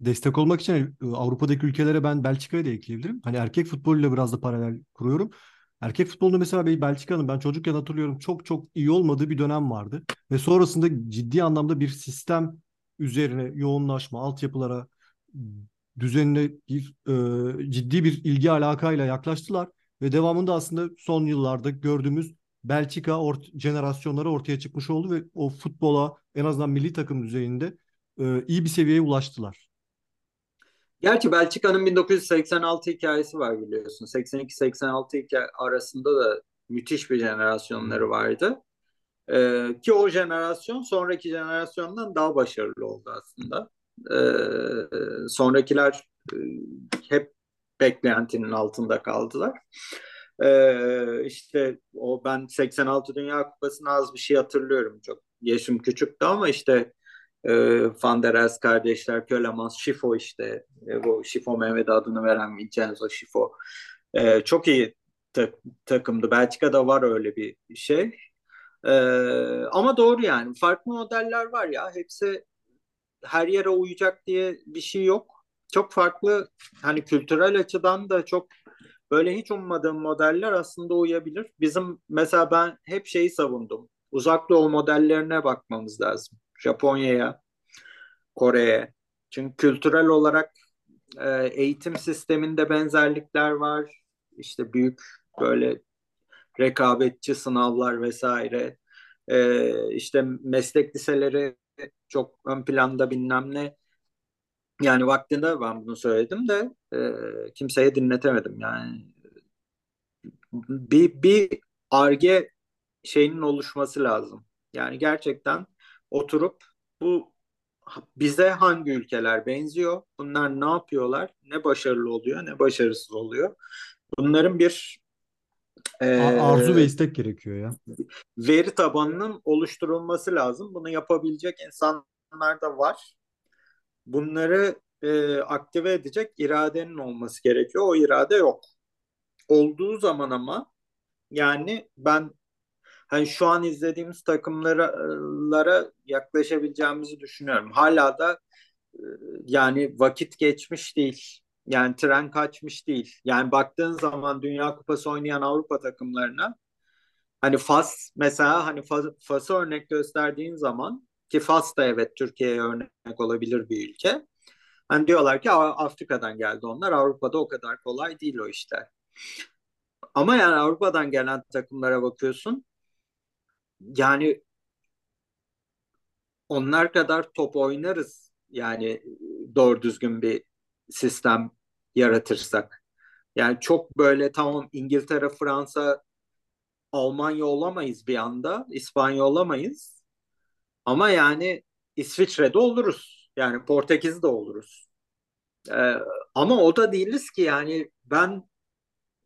Destek olmak için e, Avrupa'daki ülkelere ben Belçika'yı da ekleyebilirim. Hani erkek futboluyla biraz da paralel kuruyorum. Erkek futbolunda mesela Belçika'nın ben çocukken hatırlıyorum çok çok iyi olmadığı bir dönem vardı. Ve sonrasında ciddi anlamda bir sistem üzerine yoğunlaşma, altyapılara düzenine bir e, ciddi bir ilgi alakayla yaklaştılar. Ve devamında aslında son yıllarda gördüğümüz Belçika ort jenerasyonları ortaya çıkmış oldu ve o futbola en azından milli takım düzeyinde e, iyi bir seviyeye ulaştılar. Gerçi Belçika'nın 1986 hikayesi var biliyorsun. 82-86 arasında da müthiş bir jenerasyonları vardı. Ee, ki o jenerasyon sonraki jenerasyondan daha başarılı oldu aslında. Ee, sonrakiler e, hep beklentinin altında kaldılar. Ee, işte o ben 86 Dünya Kupası'nı az bir şey hatırlıyorum çok. Yaşım küçüktü ama işte e, Van der Els kardeşler, Kölemans, Şifo işte e, bu Şifo Mehmet adını veren Vincenzo Şifo. E, çok iyi ta- takımdı. Belçika'da var öyle bir şey. E, ama doğru yani. Farklı modeller var ya. Hepsi her yere uyacak diye bir şey yok. Çok farklı hani kültürel açıdan da çok böyle hiç ummadığım modeller aslında uyabilir. Bizim mesela ben hep şeyi savundum. Uzak doğu modellerine bakmamız lazım. Japonya'ya, Kore'ye. Çünkü kültürel olarak e, eğitim sisteminde benzerlikler var. İşte büyük böyle rekabetçi sınavlar vesaire. E, işte meslek liseleri çok ön planda bilmem ne. Yani vaktinde ben bunu söyledim de e, kimseye dinletemedim yani. Bir, bir arge şeyinin oluşması lazım. Yani gerçekten oturup bu bize hangi ülkeler benziyor? Bunlar ne yapıyorlar? Ne başarılı oluyor, ne başarısız oluyor? Bunların bir e, arzu ve istek gerekiyor ya. Veri tabanının oluşturulması lazım. Bunu yapabilecek insanlar da var. Bunları e, aktive edecek iradenin olması gerekiyor. O irade yok. Olduğu zaman ama yani ben hani şu an izlediğimiz takımlara yaklaşabileceğimizi düşünüyorum. Hala da e, yani vakit geçmiş değil. Yani tren kaçmış değil. Yani baktığın zaman Dünya Kupası oynayan Avrupa takımlarına hani Fas mesela hani Fas, Fas'ı örnek gösterdiğin zaman ki Fas da evet Türkiye'ye örnek olabilir bir ülke. Hani diyorlar ki Afrika'dan geldi onlar. Avrupa'da o kadar kolay değil o işler. Ama yani Avrupa'dan gelen takımlara bakıyorsun yani onlar kadar top oynarız. Yani doğru düzgün bir sistem yaratırsak. Yani çok böyle tamam İngiltere, Fransa, Almanya olamayız bir anda. İspanya olamayız. Ama yani İsviçre'de oluruz. Yani Portekiz'de oluruz. Ee, ama o da değiliz ki yani ben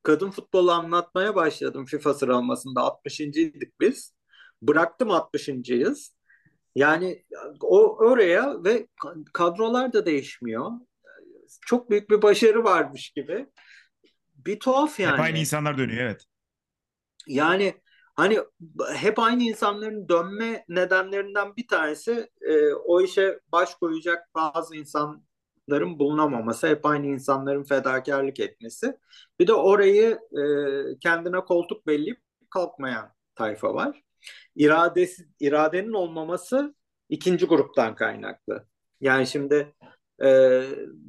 kadın futbolu anlatmaya başladım FIFA sıralamasında 60.ydik biz. Bıraktım 60.yız. Yani o oraya ve kadrolar da değişmiyor. Çok büyük bir başarı varmış gibi. Bir tuhaf yani. Hep aynı insanlar dönüyor evet. Yani hani hep aynı insanların dönme nedenlerinden bir tanesi e, o işe baş koyacak bazı insanların bulunamaması, hep aynı insanların fedakarlık etmesi. Bir de orayı e, kendine koltuk belleyip kalkmayan tayfa var iradesi iradenin olmaması ikinci gruptan kaynaklı. Yani şimdi e,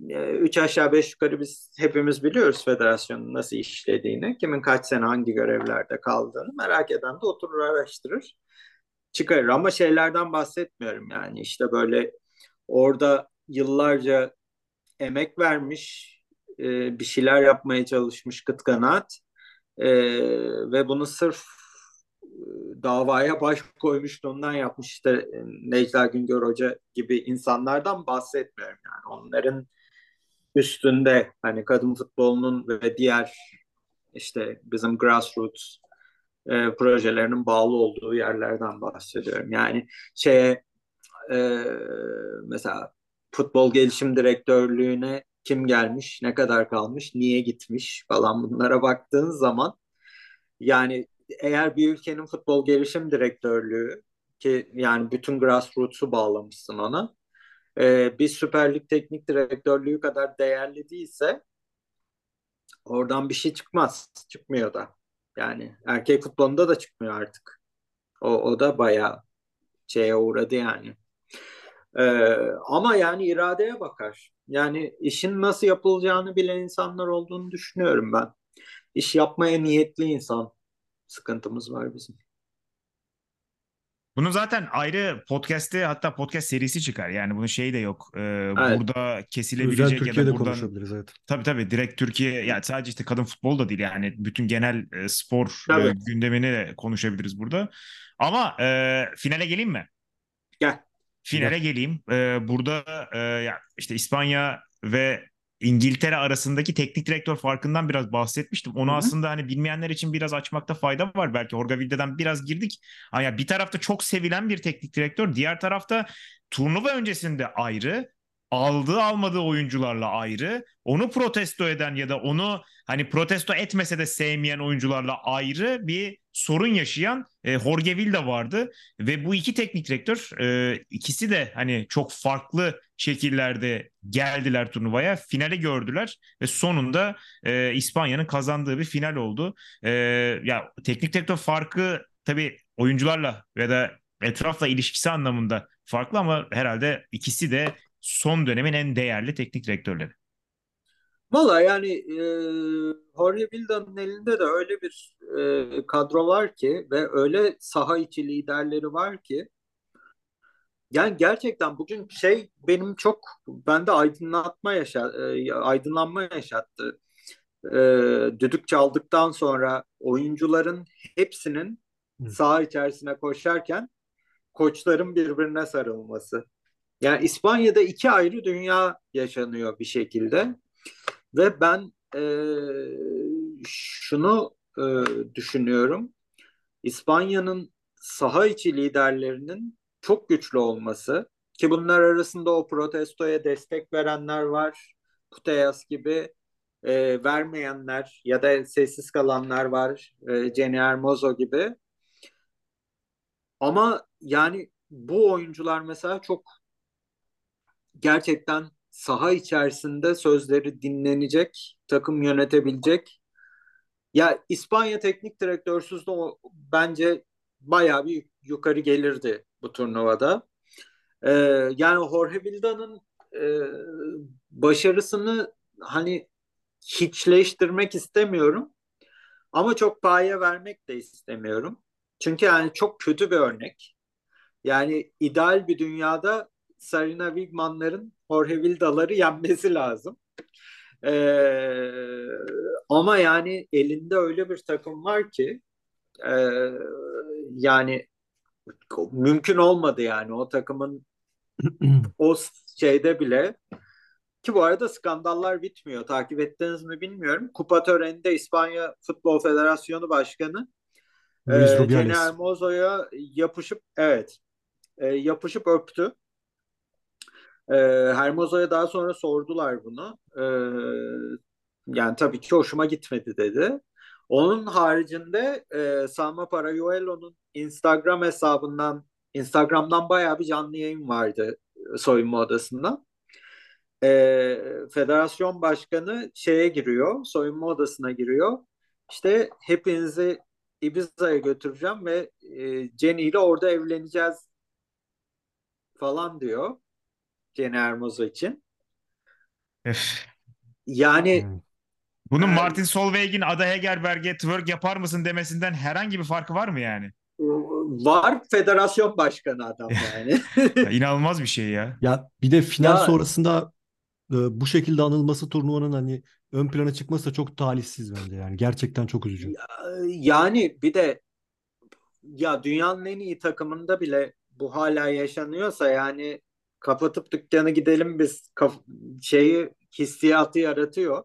e, üç aşağı beş yukarı biz hepimiz biliyoruz federasyonun nasıl işlediğini, kimin kaç sene hangi görevlerde kaldığını merak eden de oturur araştırır. çıkarır ama şeylerden bahsetmiyorum yani işte böyle orada yıllarca emek vermiş e, bir şeyler yapmaya çalışmış kıt kanaat e, ve bunu sırf davaya baş koymuş ondan yapmış işte e, Necla Güngör Hoca gibi insanlardan bahsetmiyorum yani onların üstünde hani kadın futbolunun ve diğer işte bizim grassroots e, projelerinin bağlı olduğu yerlerden bahsediyorum. Yani şeye e, mesela futbol gelişim direktörlüğüne kim gelmiş, ne kadar kalmış, niye gitmiş falan bunlara baktığın zaman yani eğer bir ülkenin futbol gelişim direktörlüğü ki yani bütün grassroots'u bağlamışsın ona e, bir Süper Lig teknik direktörlüğü kadar değerli değilse oradan bir şey çıkmaz. Çıkmıyor da. Yani erkek futbolunda da çıkmıyor artık. O, o da bayağı şeye uğradı yani. Ee, ama yani iradeye bakar. Yani işin nasıl yapılacağını bilen insanlar olduğunu düşünüyorum ben. İş yapmaya niyetli insan sıkıntımız var bizim. Bunun zaten ayrı podcast'te hatta podcast serisi çıkar. Yani bunun şeyi de yok. Ee, evet. Burada kesilebilecek Özel ya da buradan konuşabiliriz evet. Tabii tabii direkt Türkiye yani sadece işte kadın futbol da değil yani bütün genel e, spor e, gündemini de konuşabiliriz burada. Ama e, finale geleyim mi? Gel. Finale Gel. geleyim. E, burada e, ya işte İspanya ve İngiltere arasındaki teknik direktör farkından biraz bahsetmiştim. Onu Hı-hı. aslında hani bilmeyenler için biraz açmakta fayda var. Belki Jorge Vilda'dan biraz girdik. Yani bir tarafta çok sevilen bir teknik direktör, diğer tarafta turnuva öncesinde ayrı, aldığı almadığı oyuncularla ayrı, onu protesto eden ya da onu hani protesto etmese de sevmeyen oyuncularla ayrı bir sorun yaşayan e, Jorge Vilda vardı ve bu iki teknik direktör e, ikisi de hani çok farklı şekillerde geldiler turnuvaya. Finale gördüler ve sonunda e, İspanya'nın kazandığı bir final oldu. E, ya teknik direktör farkı tabii oyuncularla ya da etrafla ilişkisi anlamında farklı ama herhalde ikisi de son dönemin en değerli teknik direktörleri. Valla yani e, Jorge Vilda'nın elinde de öyle bir e, kadro var ki ve öyle saha içi liderleri var ki yani gerçekten bugün şey benim çok bende aydınlatma yaşa, e, aydınlanma yaşattı. E, düdük çaldıktan sonra oyuncuların hepsinin saha içerisine koşarken koçların birbirine sarılması. Yani İspanya'da iki ayrı dünya yaşanıyor bir şekilde. Ve ben e, şunu e, düşünüyorum. İspanya'nın saha içi liderlerinin çok güçlü olması ki bunlar arasında o protestoya destek verenler var. Putellas gibi e, vermeyenler ya da sessiz kalanlar var. E, Jenny Hermoso gibi. Ama yani bu oyuncular mesela çok gerçekten saha içerisinde sözleri dinlenecek, takım yönetebilecek. Ya İspanya teknik direktörsüz de o, bence bayağı bir yukarı gelirdi bu turnuvada. Ee, yani Jorge Vilda'nın e, başarısını hani hiçleştirmek istemiyorum. Ama çok paye vermek de istemiyorum. Çünkü yani çok kötü bir örnek. Yani ideal bir dünyada Sarina Wigman'ların Jorge Vilda'ları yenmesi lazım. Ee, ama yani elinde öyle bir takım var ki e, yani mümkün olmadı yani o takımın [CLEARS THROAT] o şeyde bile ki bu arada skandallar bitmiyor. Takip ettiniz mi bilmiyorum. Kupa töreninde İspanya Futbol Federasyonu Başkanı e, Jenny Hermoso'ya yapışıp evet e, yapışıp öptü. E, Hermoso'ya daha sonra sordular bunu. E, yani tabii ki hoşuma gitmedi dedi. Onun haricinde e, Salma Parayuelo'nun Instagram hesabından Instagram'dan bayağı bir canlı yayın vardı soyunma odasında. E, federasyon başkanı şeye giriyor, soyunma odasına giriyor. İşte hepinizi Ibiza'ya götüreceğim ve e, Jenny ile orada evleneceğiz falan diyor. Jenny Hermoso için. yani hmm. Bunun yani, Martin Solveig'in Ada Hegerberg'e twerk yapar mısın demesinden herhangi bir farkı var mı yani? var federasyon başkanı adam yani. [LAUGHS] Ya inanılmaz bir şey ya. Ya bir de final Ya- sonrasında e, bu şekilde anılması turnuvanın hani ön plana çıkması da çok talihsiz bence yani. Gerçekten çok üzücü. yani bir de ya dünyanın en iyi takımında bile bu hala yaşanıyorsa yani kapatıp dükkanı gidelim biz kaf- şeyi hissiyatı yaratıyor.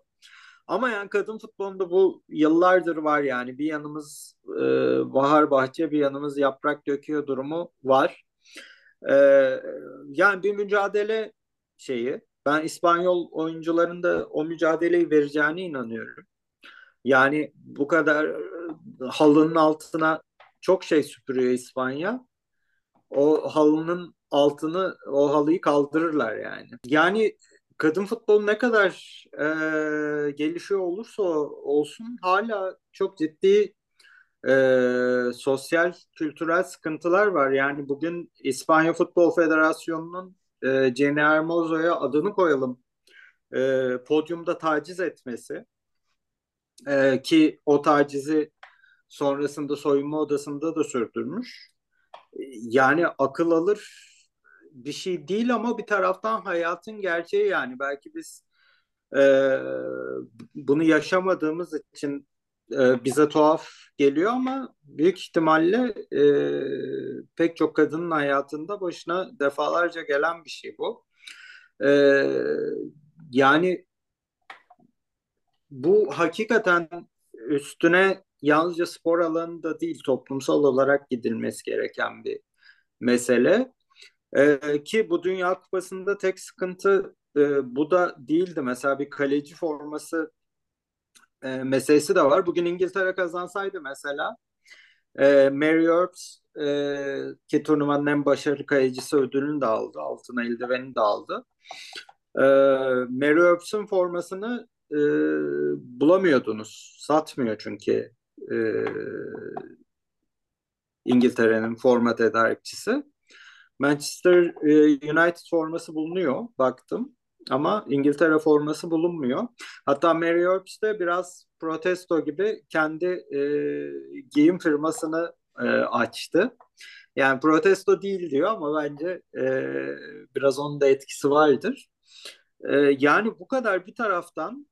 Ama yani kadın futbolunda bu yıllardır var yani bir yanımız e, bahar bahçe bir yanımız yaprak döküyor durumu var. E, yani bir mücadele şeyi ben İspanyol oyuncuların da o mücadeleyi vereceğine inanıyorum. Yani bu kadar e, halının altına çok şey süpürüyor İspanya. O halının altını, o halıyı kaldırırlar yani. Yani kadın futbolu ne kadar e, gelişiyor olursa olsun hala çok ciddi e, sosyal, kültürel sıkıntılar var. Yani bugün İspanya Futbol Federasyonu'nun e, Jenny Hermoso'ya adını koyalım e, podyumda taciz etmesi e, ki o tacizi sonrasında soyunma odasında da sürdürmüş. E, Yani akıl alır bir şey değil ama bir taraftan hayatın gerçeği yani belki biz e, bunu yaşamadığımız için e, bize tuhaf geliyor ama büyük ihtimalle e, pek çok kadının hayatında başına defalarca gelen bir şey bu. E, yani bu hakikaten üstüne yalnızca spor alanında değil toplumsal olarak gidilmesi gereken bir mesele. Ee, ki bu Dünya Kupası'nda tek sıkıntı e, bu da değildi. Mesela bir kaleci forması e, meselesi de var. Bugün İngiltere kazansaydı mesela e, Mary Earps e, ki turnuvanın en başarılı kalecisi ödülünü de aldı. Altın eldiveni de aldı. E, Mary Earps'ın formasını e, bulamıyordunuz. Satmıyor çünkü e, İngiltere'nin forma tedarikçisi. Manchester e, United forması bulunuyor. Baktım. Ama İngiltere forması bulunmuyor. Hatta Mary Earps de biraz protesto gibi kendi e, giyim firmasını e, açtı. Yani protesto değil diyor ama bence e, biraz onun da etkisi vardır. E, yani bu kadar bir taraftan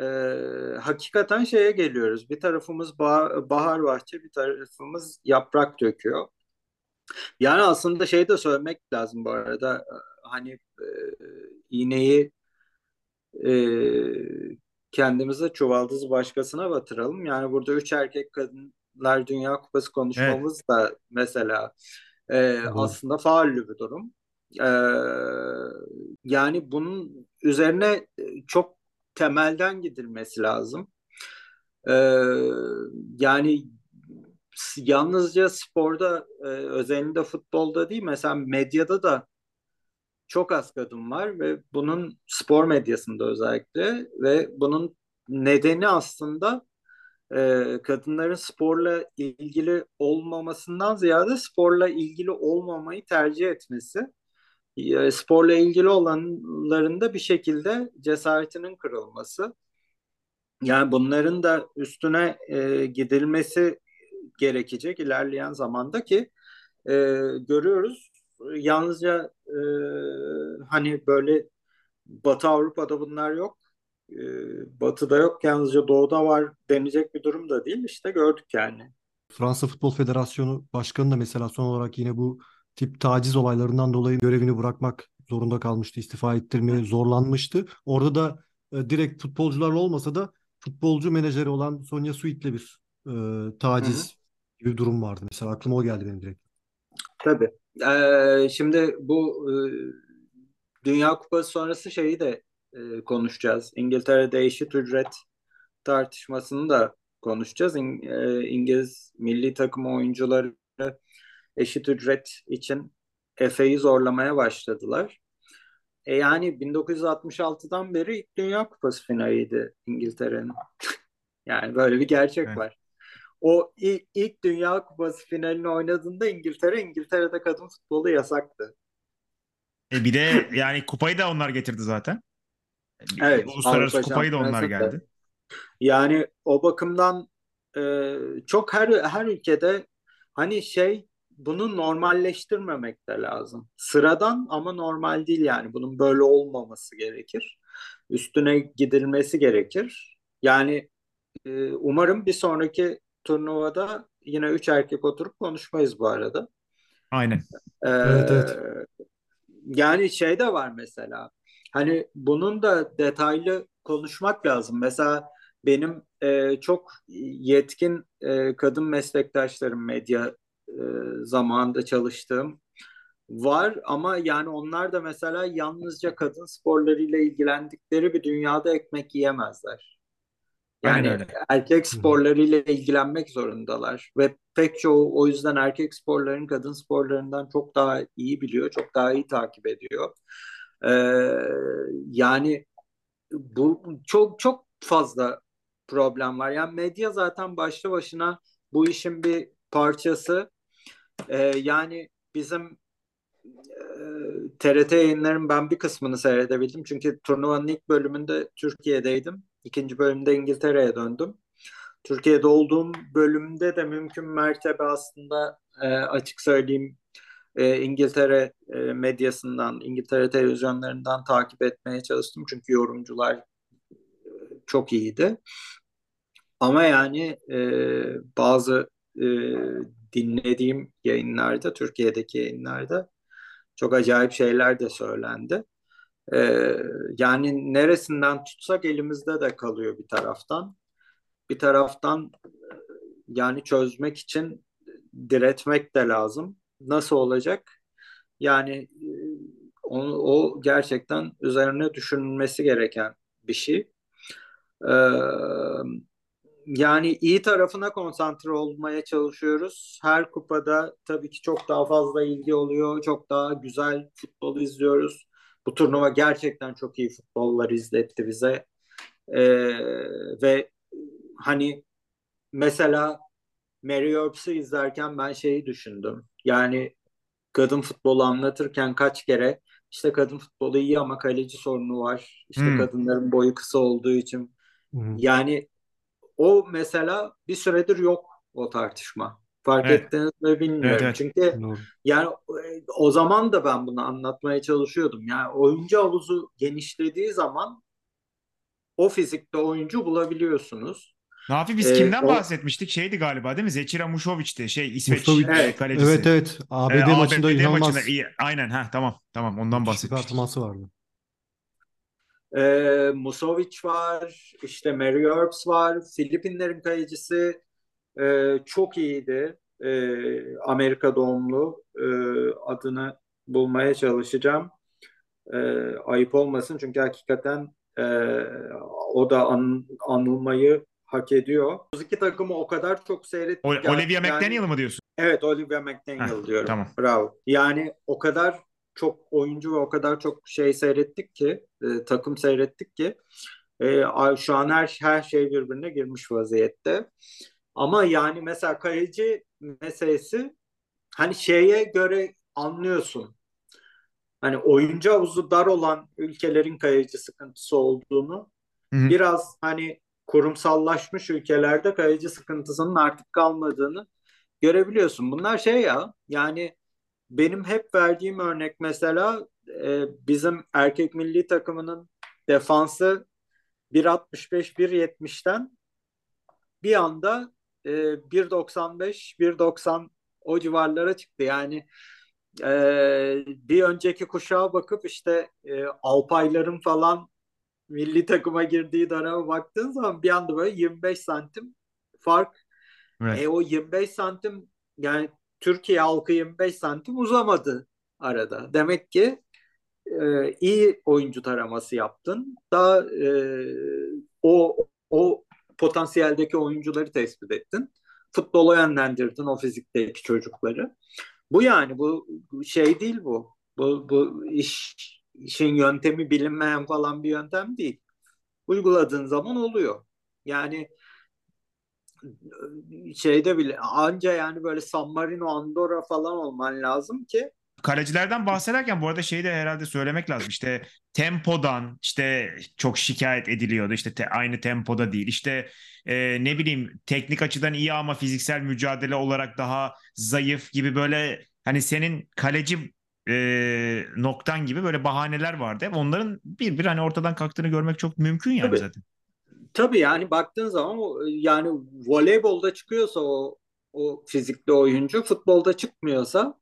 e, hakikaten şeye geliyoruz. Bir tarafımız bah bahar bahçe, bir tarafımız yaprak döküyor. Yani aslında şey de söylemek lazım bu arada. Hani e, iğneyi e, kendimize çuvaldızı başkasına batıralım. Yani burada üç erkek kadınlar Dünya Kupası konuşmamız evet. da mesela e, aslında faullü bir durum. E, yani bunun üzerine çok temelden gidilmesi lazım. E, yani yalnızca sporda e, özellikle futbolda değil mesela medyada da çok az kadın var ve bunun spor medyasında özellikle ve bunun nedeni aslında e, kadınların sporla ilgili olmamasından ziyade sporla ilgili olmamayı tercih etmesi. E, sporla ilgili olanların da bir şekilde cesaretinin kırılması. Yani bunların da üstüne e, gidilmesi gerekecek ilerleyen zamanda ki e, görüyoruz yalnızca e, hani böyle Batı Avrupa'da bunlar yok e, Batı'da yok yalnızca Doğu'da var denecek bir durum da değil işte gördük yani. Fransa Futbol Federasyonu Başkanı da mesela son olarak yine bu tip taciz olaylarından dolayı görevini bırakmak zorunda kalmıştı. istifa ettirmeye zorlanmıştı. Orada da e, direkt futbolcularla olmasa da futbolcu menajeri olan Sonia Suit'le bir e, taciz gibi bir durum vardı. Mesela aklıma o geldi benim direkt. Tabii. Ee, şimdi bu e, Dünya Kupası sonrası şeyi de e, konuşacağız. İngiltere'de eşit ücret tartışmasını da konuşacağız. İng, e, İngiliz milli takım oyuncuları eşit ücret için Efe'yi zorlamaya başladılar. E yani 1966'dan beri ilk Dünya Kupası finaliydi İngiltere'nin. [LAUGHS] yani böyle bir gerçek evet. var o ilk, ilk Dünya Kupası finalini oynadığında İngiltere, İngiltere'de kadın futbolu yasaktı. E bir de yani kupayı da onlar getirdi zaten. Evet. Uluslararası Avrupa kupayı da onlar geldi. Yani o bakımdan e, çok her her ülkede hani şey bunu normalleştirmemek de lazım. Sıradan ama normal değil yani. Bunun böyle olmaması gerekir. Üstüne gidilmesi gerekir. Yani e, umarım bir sonraki turnuvada yine üç erkek oturup konuşmayız bu arada. Aynen. Ee, Evet, evet. Yani şey de var mesela. Hani bunun da detaylı konuşmak lazım. Mesela benim e, çok yetkin e, kadın meslektaşlarım medya e, zamanında çalıştığım var ama yani onlar da mesela yalnızca kadın sporlarıyla ilgilendikleri bir dünyada ekmek yiyemezler. Yani öyle. erkek sporlarıyla ilgilenmek zorundalar ve pek çoğu o yüzden erkek sporların kadın sporlarından çok daha iyi biliyor, çok daha iyi takip ediyor. Ee, yani bu çok çok fazla problem var. Yani medya zaten başlı başına bu işin bir parçası. Ee, yani bizim e, TRT yayınlarının ben bir kısmını seyredebildim. Çünkü turnuvanın ilk bölümünde Türkiye'deydim. İkinci bölümde İngiltere'ye döndüm. Türkiye'de olduğum bölümde de mümkün mertebe aslında e, açık söyleyeyim e, İngiltere e, medyasından, İngiltere televizyonlarından takip etmeye çalıştım. Çünkü yorumcular e, çok iyiydi. Ama yani e, bazı e, dinlediğim yayınlarda, Türkiye'deki yayınlarda çok acayip şeyler de söylendi. Ee, yani neresinden tutsak elimizde de kalıyor bir taraftan. Bir taraftan yani çözmek için diretmek de lazım. Nasıl olacak? Yani e, o, o gerçekten üzerine düşünülmesi gereken bir şey. Ee, yani iyi tarafına konsantre olmaya çalışıyoruz. Her kupada tabii ki çok daha fazla ilgi oluyor. Çok daha güzel futbol izliyoruz. Bu turnuva gerçekten çok iyi futbollar izletti bize. Ee, ve hani mesela Mary Earps'ı izlerken ben şeyi düşündüm. Yani kadın futbolu anlatırken kaç kere işte kadın futbolu iyi ama kaleci sorunu var. İşte Hmm. kadınların boyu kısa olduğu için. Hı. Yani o mesela bir süredir yok o tartışma. Fark Evet. ettiniz mi bilmiyorum. Evet, evet. Çünkü Doğru. yani e, o zaman da ben bunu anlatmaya çalışıyordum. Yani oyuncu havuzu genişlediği zaman o fizikte oyuncu bulabiliyorsunuz. Nafi biz Ee, kimden o- bahsetmiştik? Şeydi galiba değil mi? Zeçira Mušović'ti. Şey İsveç e, Evet. kalecisi. Evet evet. ABD Ee, maçında ABD inanılmaz maçında iyi. Aynen ha tamam tamam ondan bahsetmiştik. performansı vardı. Ee, Musovic var, işte Mary Earps var, Filipinlerin kalecisi e, çok iyiydi. Ee, Amerika doğumlu Ee, adını bulmaya çalışacağım. Ee, ayıp olmasın çünkü hakikaten e, o da an- anılmayı hak ediyor. 32 takımı o kadar çok seyrettik. O- ki Olivia yani- McDaniel mı diyorsun? Evet Olivia McDaniel Heh, diyorum. tamam. Bravo. Yani o kadar çok oyuncu ve o kadar çok şey seyrettik ki e, takım seyrettik ki e, şu an her her şey birbirine girmiş vaziyette. Ama yani mesela kaleci meselesi hani şeye göre anlıyorsun. Hani oyuncu havuzu dar olan ülkelerin kaleci sıkıntısı olduğunu Hı hı. biraz hani kurumsallaşmış ülkelerde kaleci sıkıntısının artık kalmadığını görebiliyorsun. Bunlar şey ya yani benim hep verdiğim örnek mesela e, bizim erkek milli takımının defansı 1.65-1.70'ten bir anda e, 1.95 1.90 o civarlara çıktı. Yani e, bir önceki kuşağa bakıp işte e, Alpayların falan milli takıma girdiği döneme baktığın zaman bir anda böyle 25 santim fark. Evet. E, o 25 santim yani Türkiye halkı 25 santim uzamadı arada. Demek ki e, iyi oyuncu taraması yaptın. Daha e, o o potansiyeldeki oyuncuları tespit ettin. Futbola yönlendirdin o fizikteki çocukları. Bu yani bu şey değil bu. Bu, bu iş işin yöntemi bilinmeyen falan bir yöntem değil. Uyguladığın zaman oluyor. Yani şeyde bile anca yani böyle San Marino, Andorra falan olman lazım ki kalecilerden bahsederken bu arada şeyi de herhalde söylemek lazım. İşte tempodan işte çok şikayet ediliyordu. İşte te, aynı tempoda değil. İşte e, ne bileyim teknik açıdan iyi ama fiziksel mücadele olarak daha zayıf gibi böyle hani senin kaleci e, noktan gibi böyle bahaneler vardı. Onların bir bir hani ortadan kalktığını görmek çok mümkün yani Tabii. zaten. Tabii yani baktığın zaman o- yani voleybolda çıkıyorsa o o fizikli oyuncu futbolda çıkmıyorsa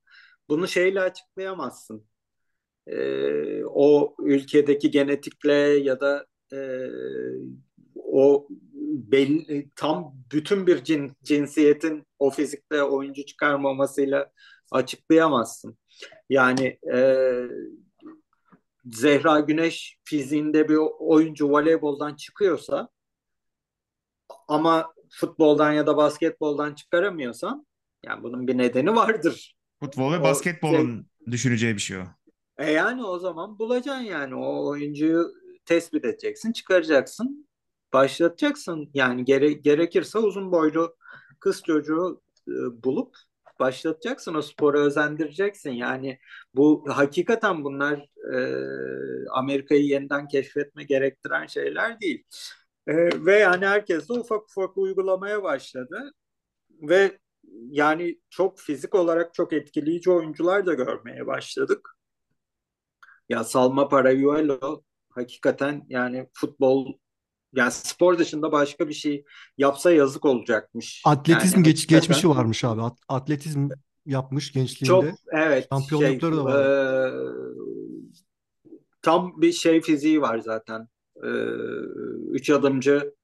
bunu şeyle açıklayamazsın. Ee, o ülkedeki genetikle ya da e, o belli, tam bütün bir cin, cinsiyetin o fizikle oyuncu çıkarmamasıyla açıklayamazsın. Yani e, Zehra Güneş fiziğinde bir oyuncu voleyboldan çıkıyorsa ama futboldan ya da basketboldan çıkaramıyorsan yani bunun bir nedeni vardır. Futbol ve O basketbolun düşüneceği bir şey o. E yani o zaman bulacaksın yani o oyuncuyu tespit edeceksin, çıkaracaksın, başlatacaksın. Yani gere, gerekirse uzun boylu kız çocuğu e, bulup başlatacaksın o spora özendireceksin. Yani bu hakikaten bunlar e, Amerika'yı yeniden keşfetme gerektiren şeyler değil. E, ve yani herkes de ufak ufak uygulamaya başladı. Ve yani çok fizik olarak çok etkileyici oyuncular da görmeye başladık. Ya Salma Parayuelo hakikaten yani futbol yani spor dışında başka bir şey yapsa yazık olacakmış. Atletizm Yani geç, hakikaten geçmişi varmış abi. At- atletizm yapmış çok gençliğinde. evet Şampiyonlukları şey, da var. e, tam bir şey fiziği var zaten. E, üç adımcı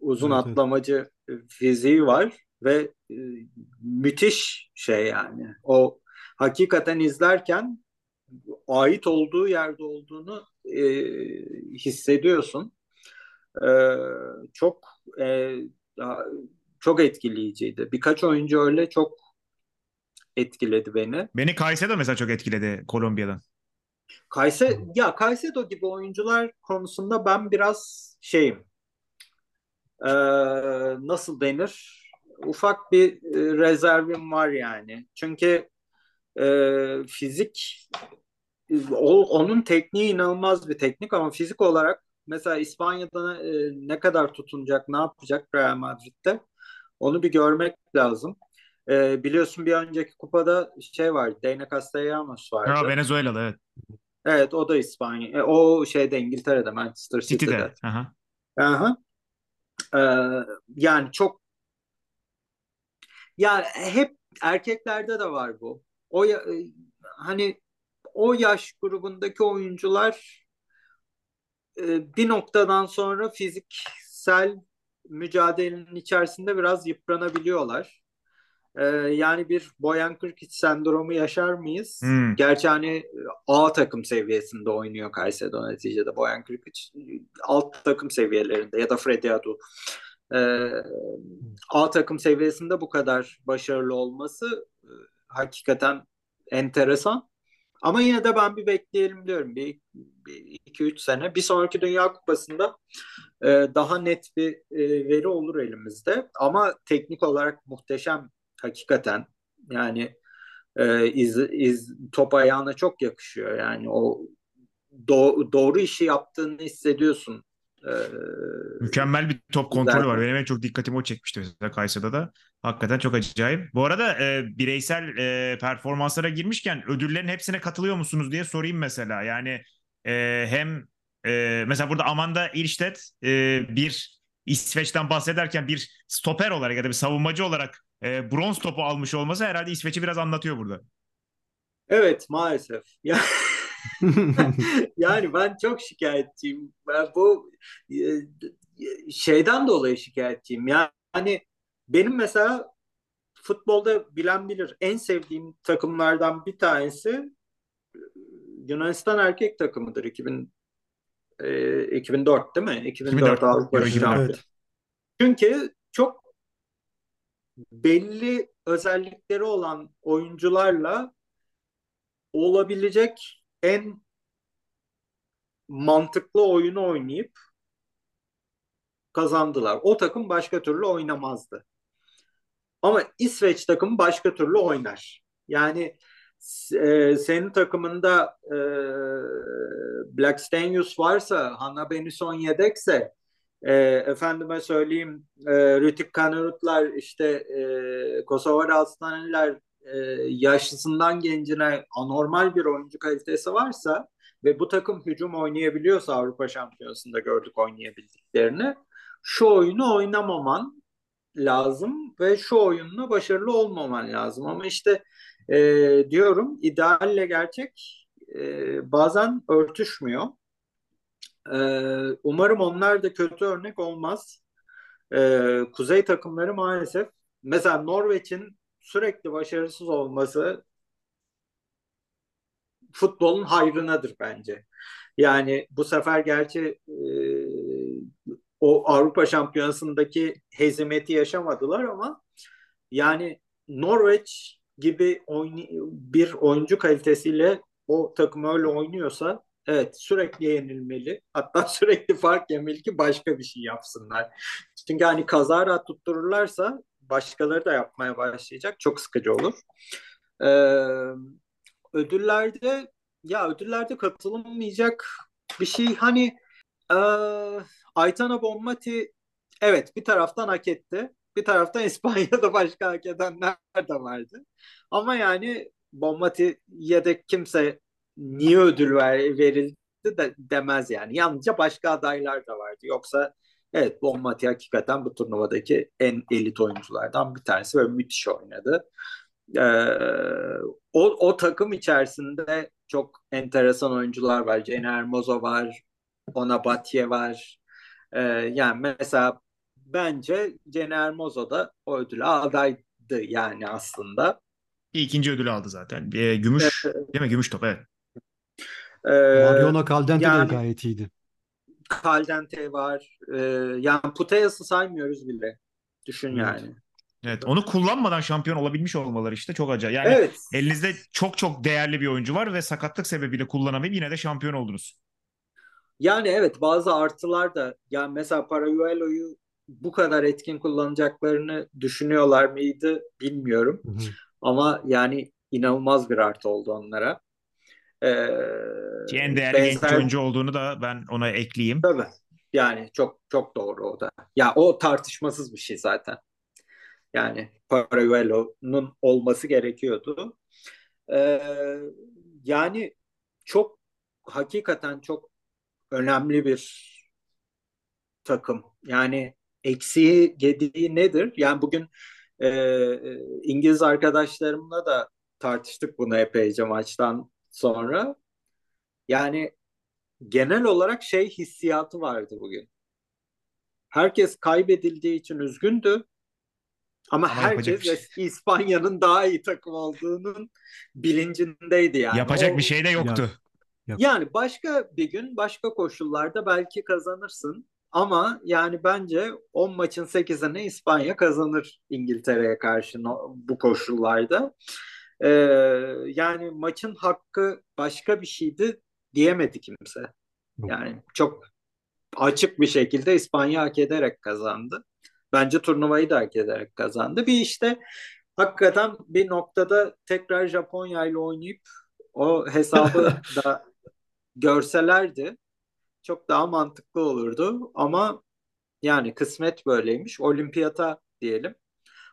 uzun Evet, evet. atlamacı fiziği var ve e, müthiş şey yani. O hakikaten izlerken ait olduğu yerde olduğunu e, hissediyorsun. E, çok e, çok etkileyiciydi. Birkaç oyuncu öyle çok etkiledi beni. Beni Caicedo mesela çok etkiledi Kolombiya'dan. Kayse ya Caicedo gibi oyuncular konusunda ben biraz şeyim. Ee, nasıl denir? Ufak bir e, rezervim var yani. Çünkü e, fizik o, onun tekniği inanılmaz bir teknik ama fizik olarak mesela İspanya'da e, ne kadar tutunacak, ne yapacak Real Madrid'de onu bir görmek lazım. E, biliyorsun bir önceki kupada şey vardı, Dayna Castellanos vardı. Ha, Venezuela'da evet. Evet o da İspanya. E, o şeyde İngiltere'de Manchester City'de. City'de. Aha. Aha. Ee, yani çok ya hep erkeklerde de var bu. O ya- e, hani o yaş grubundaki oyuncular e, bir noktadan sonra fiziksel mücadelenin içerisinde biraz yıpranabiliyorlar. Ee, yani bir Boyan Krkic sendromu yaşar mıyız? Hmm. Gerçi hani A takım seviyesinde oynuyor Caicedo neticede. Boyan Krkic alt takım seviyelerinde ya da Freddy Adu. Ee, A takım seviyesinde bu kadar başarılı olması e, hakikaten enteresan. Ama yine de ben bir bekleyelim diyorum. Bir, bir iki üç sene. Bir sonraki Dünya Kupası'nda e, daha net bir e, veri olur elimizde. Ama teknik olarak muhteşem hakikaten. Yani e, iz, iz, top ayağına çok yakışıyor. Yani o do, doğru işi yaptığını hissediyorsun. E, Mükemmel bir top kontrolü Güzel. var. Benim en çok dikkatimi o çekmişti mesela Caicedo'da da. Hakikaten çok acayip. Bu arada e, bireysel e, performanslara girmişken ödüllerin hepsine katılıyor musunuz diye sorayım mesela. Yani e, hem e, mesela burada Amanda Ilstedt e, bir İsveç'ten bahsederken bir stoper olarak ya da bir savunmacı olarak e, bronz topu almış olması herhalde İsveç'i biraz anlatıyor burada. evet maalesef. Ya, [LAUGHS] yani ben çok şikayetçiyim. Ben bu e, şeyden dolayı şikayetçiyim. Yani benim mesela futbolda bilen bilir en sevdiğim takımlardan bir tanesi Yunanistan erkek takımıdır 2000 e, 2004 değil mi? 2004, 2004. Avrupa Yok, 2004. Şampiyonu. Evet. Çünkü çok belli özellikleri olan oyuncularla olabilecek en mantıklı oyunu oynayıp kazandılar. O takım başka türlü oynamazdı. Ama İsveç takımı başka türlü oynar. Yani e, senin takımında e, Black Stenius varsa, Hanna Benison yedekse, e, efendime söyleyeyim e, Rütük Kanarutlar, işte e, Kosovar Aslanlılar e, yaşlısından gencine anormal bir oyuncu kalitesi varsa ve bu takım hücum oynayabiliyorsa Avrupa Şampiyonası'nda gördük oynayabildiklerini şu oyunu oynamaman lazım ve şu oyunla başarılı olmaman lazım. Ama işte e, diyorum idealle gerçek e, bazen örtüşmüyor. E, umarım onlar da kötü örnek olmaz. E, kuzey takımları maalesef mesela Norveç'in sürekli başarısız olması futbolun hayrınadır bence. Yani bu sefer gerçi o Avrupa Şampiyonası'ndaki hezimeti yaşamadılar ama yani Norveç gibi oyun, bir oyuncu kalitesiyle o takım öyle oynuyorsa evet sürekli yenilmeli. Hatta [LAUGHS] sürekli fark yemeli ki başka bir şey yapsınlar. Çünkü hani kazara tuttururlarsa başkaları da yapmaya başlayacak. Çok sıkıcı olur. Ee, ödüllerde ya ödüllerde katılınmayacak bir şey hani e, Aytana Bommati evet bir taraftan hak etti. Bir taraftan [LAUGHS] İspanya'da başka hak edenler de vardı. Ama yani Bommati'ye de kimse niye ödül ver, verildi de demez yani. Yalnızca başka adaylar da vardı. Yoksa evet Bommati hakikaten bu turnuvadaki en elit oyunculardan bir tanesi ve müthiş oynadı. Ee, o, o takım içerisinde çok enteresan oyuncular var. Cene Hermoso var, Ona Batye var. Ee, yani mesela bence Cene Hermoso da o ödüle adaydı yani aslında. İkinci ödülü aldı zaten. E, gümüş değil mi? Gümüş top evet. Ee, Mariona Caldente yani, de gayet iyiydi. Caldente var. Ee, yani Puteyas'ı saymıyoruz bile. Düşün evet. yani. Evet onu kullanmadan şampiyon olabilmiş olmaları işte çok acayip. Yani evet. elinizde çok çok değerli bir oyuncu var ve sakatlık sebebiyle kullanamayıp yine de şampiyon oldunuz. Yani evet bazı artılar da yani mesela Paraguayo'yu bu kadar etkin kullanacaklarını düşünüyorlar mıydı bilmiyorum. Hı hı. Ama yani inanılmaz bir artı oldu onlara. Ee, en değerli benzer... genç oyuncu olduğunu da ben ona ekleyeyim. Tabii. Yani çok çok doğru o da. Ya o tartışmasız bir şey zaten. Yani Paraguelo'nun olması gerekiyordu. Ee, yani çok hakikaten çok önemli bir takım. Yani eksiği gediği nedir? Yani bugün e, İngiliz arkadaşlarımla da tartıştık bunu epeyce maçtan sonra. Yani genel olarak şey hissiyatı vardı bugün. Herkes kaybedildiği için üzgündü. Ama, Ama herkes şey. İspanya'nın daha iyi takım olduğunun bilincindeydi yani. Yapacak o, bir şey de yoktu. Ya, yani başka bir gün başka koşullarda belki kazanırsın. Ama yani bence 10 maçın 8'ini İspanya kazanır İngiltere'ye karşı bu koşullarda. Ee, yani maçın hakkı başka bir şeydi diyemedi kimse. Yani çok açık bir şekilde İspanya hak ederek kazandı. Bence turnuvayı da hak ederek kazandı. Bir işte hakikaten bir noktada tekrar Japonya ile oynayıp o hesabı [LAUGHS] da görselerdi çok daha mantıklı olurdu. Ama yani kısmet böyleymiş. Olimpiyata diyelim.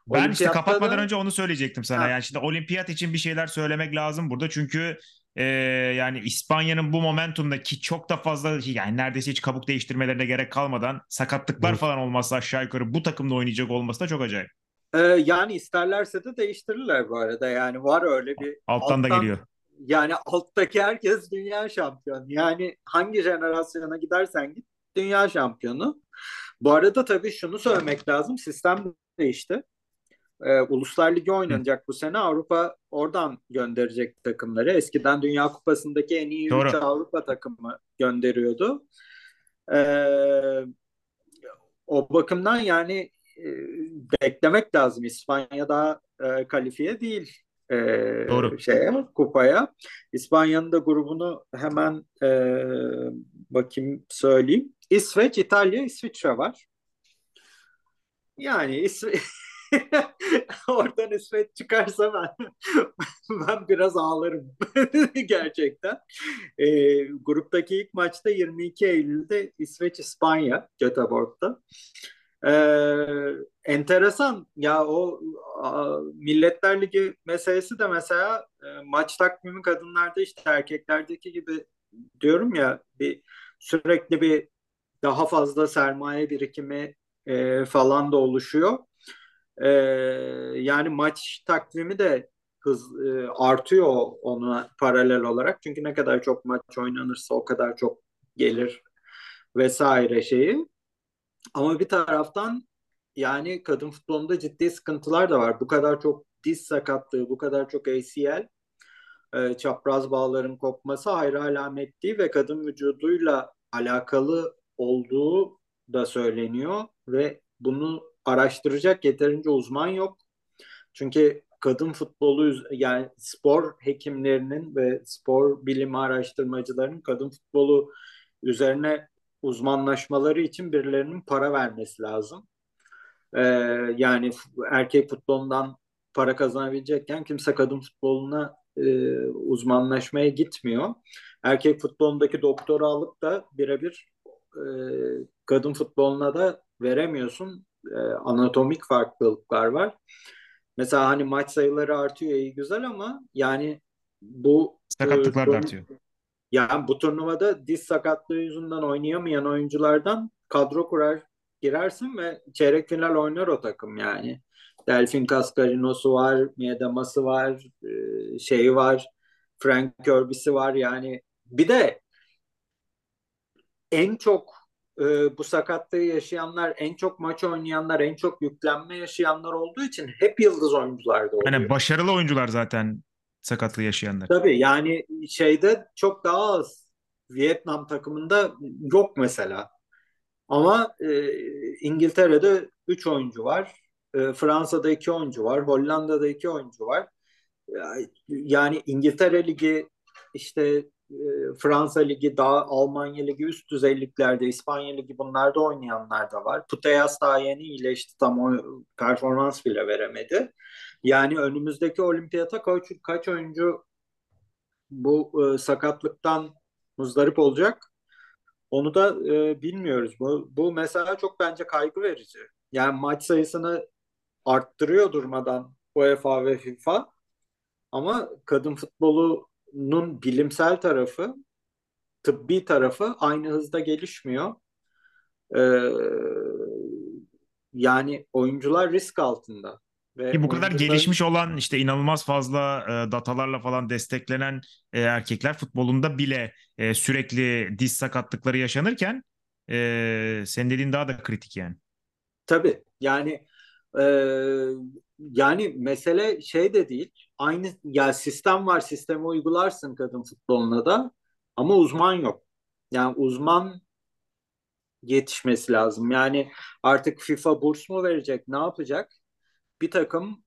Ben işte kapatmadan da... önce onu söyleyecektim sana. Ha. Yani şimdi olimpiyat için bir şeyler söylemek lazım burada. Çünkü e, yani İspanya'nın bu momentumdaki çok da fazla yani neredeyse hiç kabuk değiştirmelerine gerek kalmadan sakatlıklar evet. falan olmazsa aşağı yukarı bu takımda oynayacak olması da çok acayip. Ee, yani isterlerse de değiştirirler bu arada. Yani var öyle bir alttan, alttan da geliyor. Yani alttaki herkes dünya şampiyonu. Yani hangi jenerasyona gidersen git dünya şampiyonu. Bu arada tabii şunu söylemek lazım. Sistem değişti. Ee, Uluslar Ligi oynanacak bu sene. Avrupa oradan gönderecek takımları. Eskiden Dünya Kupası'ndaki en iyi Doğru. 3 Avrupa takımı gönderiyordu. Ee, o bakımdan yani e, beklemek lazım. İspanya daha e, kalifiye değil e, Doğru. şeye kupaya. İspanya'nın da grubunu hemen e, bakayım söyleyeyim. İsveç, İtalya, İsviçre var. Yani İsveç [LAUGHS] [LAUGHS] oradan İsveç çıkarsa ben [LAUGHS] ben biraz ağlarım [LAUGHS] gerçekten. E, gruptaki ilk maçta 22 Eylül'de İsveç İspanya Göteborg'da. Ee, enteresan ya o a, Milletler Ligi meselesi de mesela e, maç takvimi kadınlarda işte erkeklerdeki gibi diyorum ya bir sürekli bir daha fazla sermaye birikimi e, falan da oluşuyor. E, yani maç takvimi de hız e, artıyor ona paralel olarak. Çünkü ne kadar çok maç oynanırsa o kadar çok gelir vesaire şeyi. Ama bir taraftan yani kadın futbolunda ciddi sıkıntılar da var. Bu kadar çok diz sakatlığı, bu kadar çok ACL, e, çapraz bağların kopması ayrı alamet değil ve kadın vücuduyla alakalı olduğu da söyleniyor ve bunu araştıracak yeterince uzman yok. Çünkü kadın futbolu yani spor hekimlerinin ve spor bilimi araştırmacılarının kadın futbolu üzerine uzmanlaşmaları için birilerinin para vermesi lazım. Ee, yani erkek futbolundan para kazanabilecekken kimse kadın futboluna e, uzmanlaşmaya gitmiyor. Erkek futbolundaki doktoru alıp da birebir e, kadın futboluna da veremiyorsun. E, anatomik farklılıklar var. Mesela hani maç sayıları artıyor iyi güzel ama yani bu sakatlıklar e, da artıyor. Yani bu turnuvada diz sakatlığı yüzünden oynayamayan oyunculardan kadro kurar girersin ve çeyrek final oynar o takım yani. Delfin Cascarino'su var, Miedamas'ı var, e, şeyi var, Frank Kirby'si var yani. Bir de en çok e, bu sakatlığı yaşayanlar, en çok maç oynayanlar, en çok yüklenme yaşayanlar olduğu için hep yıldız oyuncular da oluyor. Yani başarılı oyuncular zaten sakatlığı yaşayanlar. Tabii yani şeyde çok daha az. Vietnam takımında yok mesela. Ama e, İngiltere'de 3 oyuncu var. E, Fransa'da 2 oyuncu var. Hollanda'da 2 oyuncu var. Yani İngiltere Ligi işte Fransa Ligi daha Almanya Ligi üst düzeyliklerde İspanya Ligi bunlarda oynayanlar da var. Putellas daha yeni iyileşti tam o performans bile veremedi. Yani önümüzdeki olimpiyata kaç, kaç oyuncu bu e, sakatlıktan muzdarip olacak? Onu da e, bilmiyoruz. Bu, bu mesela çok bence kaygı verici. Yani maç sayısını arttırıyor durmadan UEFA ve FIFA. Ama kadın futbolunun bilimsel tarafı, tıbbi tarafı aynı hızda gelişmiyor. Ee, yani oyuncular risk altında. Ve Ki bu kadar oyuncular... gelişmiş olan işte inanılmaz fazla e, datalarla falan desteklenen e, erkekler futbolunda bile e, sürekli diz sakatlıkları yaşanırken e, senin dediğin daha da kritik yani. Tabii yani e, yani mesele şey de değil aynı ya sistem var sistemi uygularsın kadın futboluna da ama uzman yok. Yani uzman yetişmesi lazım. Yani artık FIFA burs mu verecek ne yapacak? bir takım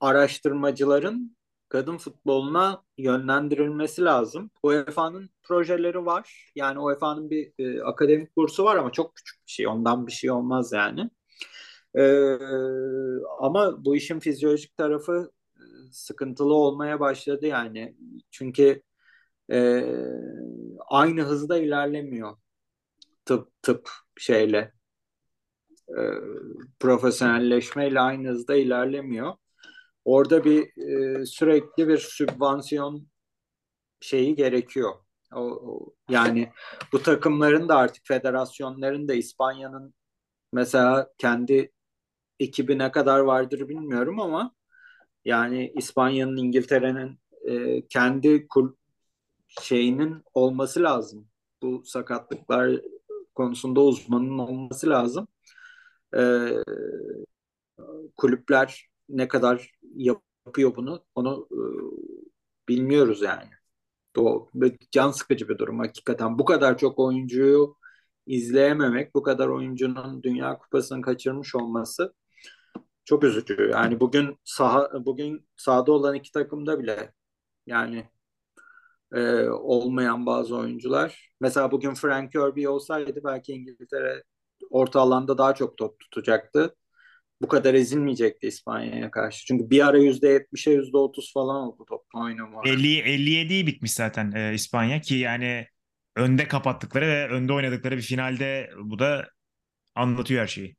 araştırmacıların kadın futboluna yönlendirilmesi lazım. UEFA'nın projeleri var. Yani UEFA'nın bir e, akademik bursu var ama çok küçük bir şey. Ondan bir şey olmaz yani. E, ama bu işin fizyolojik tarafı e, sıkıntılı olmaya başladı yani. Çünkü e, aynı hızda ilerlemiyor tıp tıp şeyle e, profesyonelleşmeyle aynı hızda ilerlemiyor. Orada bir e, sürekli bir sübvansiyon şeyi gerekiyor. O, o, yani bu takımların da artık federasyonların da İspanya'nın mesela kendi ekibi ne kadar vardır bilmiyorum ama yani İspanya'nın İngiltere'nin e, kendi kul şeyinin olması lazım. Bu sakatlıklar konusunda uzmanın olması lazım e, kulüpler ne kadar yapıyor bunu onu e, bilmiyoruz yani. O can sıkıcı bir durum hakikaten. Bu kadar çok oyuncuyu izleyememek, bu kadar oyuncunun Dünya Kupası'nı kaçırmış olması çok üzücü. Yani bugün saha bugün sahada olan iki takımda bile yani e, olmayan bazı oyuncular. Mesela bugün Frank Kirby olsaydı belki İngiltere orta alanda daha çok top tutacaktı. bu kadar ezilmeyecekti İspanya'ya karşı. Çünkü bir ara %70'e %30 falan oldu top oynama. 50 57'yi bitmiş zaten e, İspanya ki yani önde kapattıkları ve önde oynadıkları bir finalde bu da anlatıyor her şeyi.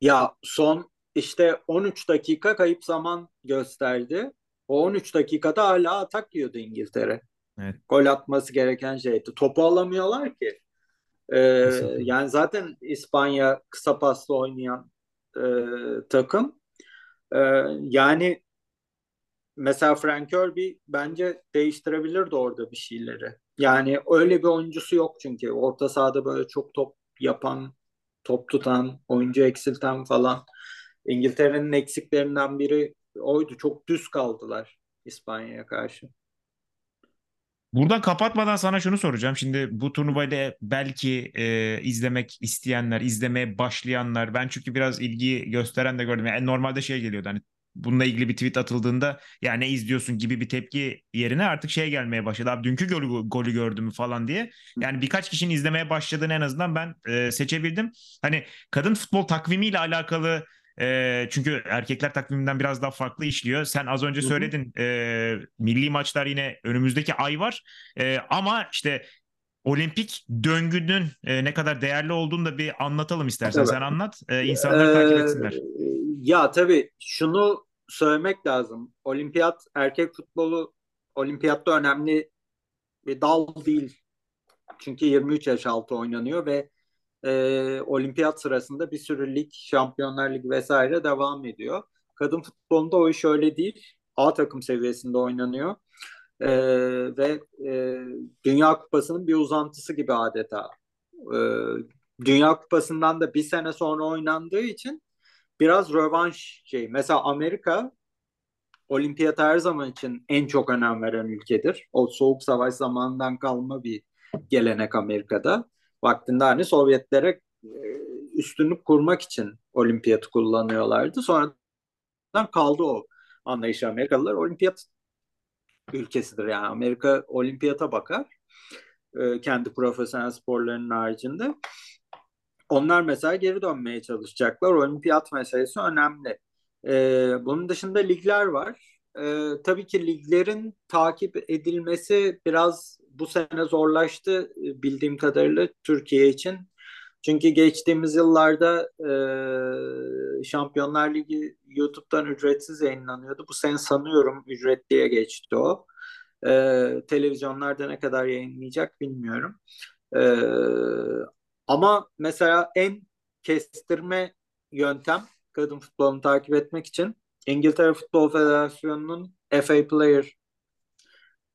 Ya son işte 13 dakika kayıp zaman gösterdi. O 13 dakikada hala atak yiyordu İngiltere. Evet. Gol atması gereken şeydi. Topu alamıyorlar ki. Ee, yani zaten İspanya kısa paslı oynayan e, takım. E, yani mesela Frank Kirby bence değiştirebilirdi orada bir şeyleri. Yani öyle bir oyuncusu yok çünkü. Orta sahada böyle çok top yapan, top tutan, oyuncu eksilten falan. İngiltere'nin eksiklerinden biri oydu. Çok düz kaldılar İspanya'ya karşı. Buradan kapatmadan sana şunu soracağım. Şimdi bu turnuvayı belki e, izlemek isteyenler, izlemeye başlayanlar, ben çünkü biraz ilgi gösteren de gördüm. Yani normalde şey geliyordu hani bununla ilgili bir tweet atıldığında ya ne izliyorsun gibi bir tepki yerine artık şey gelmeye başladı. Abi dünkü golü, golü gördüm falan diye. Yani birkaç kişinin izlemeye başladığını en azından ben e, seçebildim. Hani kadın futbol takvimiyle alakalı e, çünkü erkekler takviminden biraz daha farklı işliyor. Sen az önce söyledin e, milli maçlar yine önümüzdeki ay var. E, ama işte olimpik döngünün e, ne kadar değerli olduğunu da bir anlatalım istersen. Evet. Sen anlat. E, insanlar ee, takip etsinler. Ya tabii şunu söylemek lazım. Olimpiyat erkek futbolu olimpiyatta önemli bir dal değil. Çünkü 23 yaş altı oynanıyor ve e, olimpiyat sırasında bir sürü lig, şampiyonlar ligi vesaire devam ediyor. Kadın futbolunda o iş öyle değil. A takım seviyesinde oynanıyor. E, ve e, Dünya Kupası'nın bir uzantısı gibi adeta. E, Dünya Kupası'ndan da bir sene sonra oynandığı için biraz rövanş şey. Mesela Amerika olimpiyat her zaman için en çok önem veren ülkedir. O soğuk savaş zamanından kalma bir gelenek Amerika'da vaktinde hani Sovyetlere e, üstünlük kurmak için olimpiyatı kullanıyorlardı. Sonradan kaldı o anlayış Amerikalılar. Olimpiyat ülkesidir yani. Amerika olimpiyata bakar. E, kendi profesyonel sporlarının haricinde. Onlar mesela geri dönmeye çalışacaklar. Olimpiyat meselesi önemli. E, bunun dışında ligler var. E, tabii ki liglerin takip edilmesi biraz bu sene zorlaştı e, bildiğim kadarıyla Türkiye için. Çünkü geçtiğimiz yıllarda e, Şampiyonlar Ligi YouTube'dan ücretsiz yayınlanıyordu. Bu sene sanıyorum ücretliye geçti o. E, televizyonlarda ne kadar yayınlayacak bilmiyorum. E, ama mesela en kestirme yöntem kadın futbolunu takip etmek için İngiltere Futbol Federasyonu'nun FA Player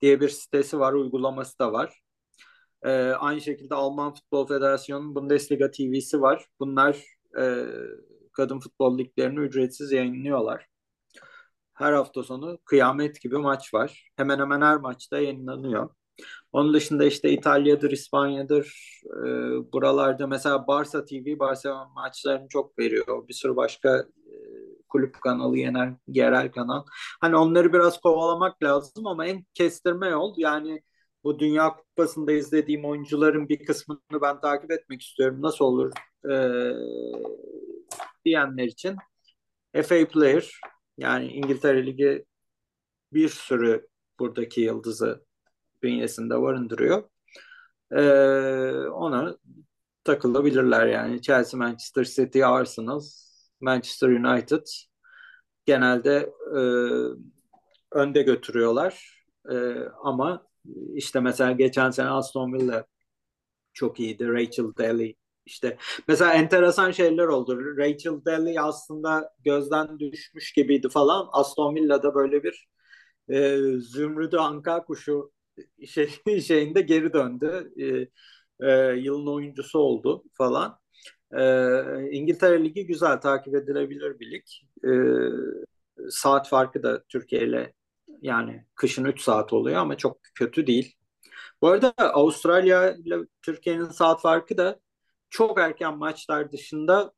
diye bir sitesi var, uygulaması da var. Ee, aynı şekilde Alman Futbol Federasyonu'nun Bundesliga TV'si var. Bunlar e, kadın futbol liglerini ücretsiz yayınlıyorlar. Her hafta sonu kıyamet gibi maç var. Hemen hemen her maçta yayınlanıyor. Onun dışında işte İtalya'dır, İspanya'dır. E, buralarda mesela Barça TV Barcelona maçlarını çok veriyor. Bir sürü başka e, kulüp kanalı, yerel, yerel kanal. Hani onları biraz kovalamak lazım ama en kestirme yol yani bu Dünya Kupası'nda izlediğim oyuncuların bir kısmını ben takip etmek istiyorum. Nasıl olur ee, diyenler için FA Player yani İngiltere Ligi bir sürü buradaki yıldızı bünyesinde barındırıyor. Ee, ona takılabilirler yani. Chelsea, Manchester City, Arsenal, Manchester United genelde e, önde götürüyorlar. E, ama işte mesela geçen sene Aston Villa çok iyiydi. Rachel Daly işte mesela enteresan şeyler oldu. Rachel Daly aslında gözden düşmüş gibiydi falan. Aston Villa'da böyle bir e, zümrüdü anka kuşu şey, [LAUGHS] şeyinde geri döndü. E, e, yılın oyuncusu oldu falan. E, İngiltere Ligi güzel takip edilebilir bir lig. E, saat farkı da Türkiye ile yani kışın 3 saat oluyor ama çok kötü değil. Bu arada Avustralya ile Türkiye'nin saat farkı da çok erken maçlar dışında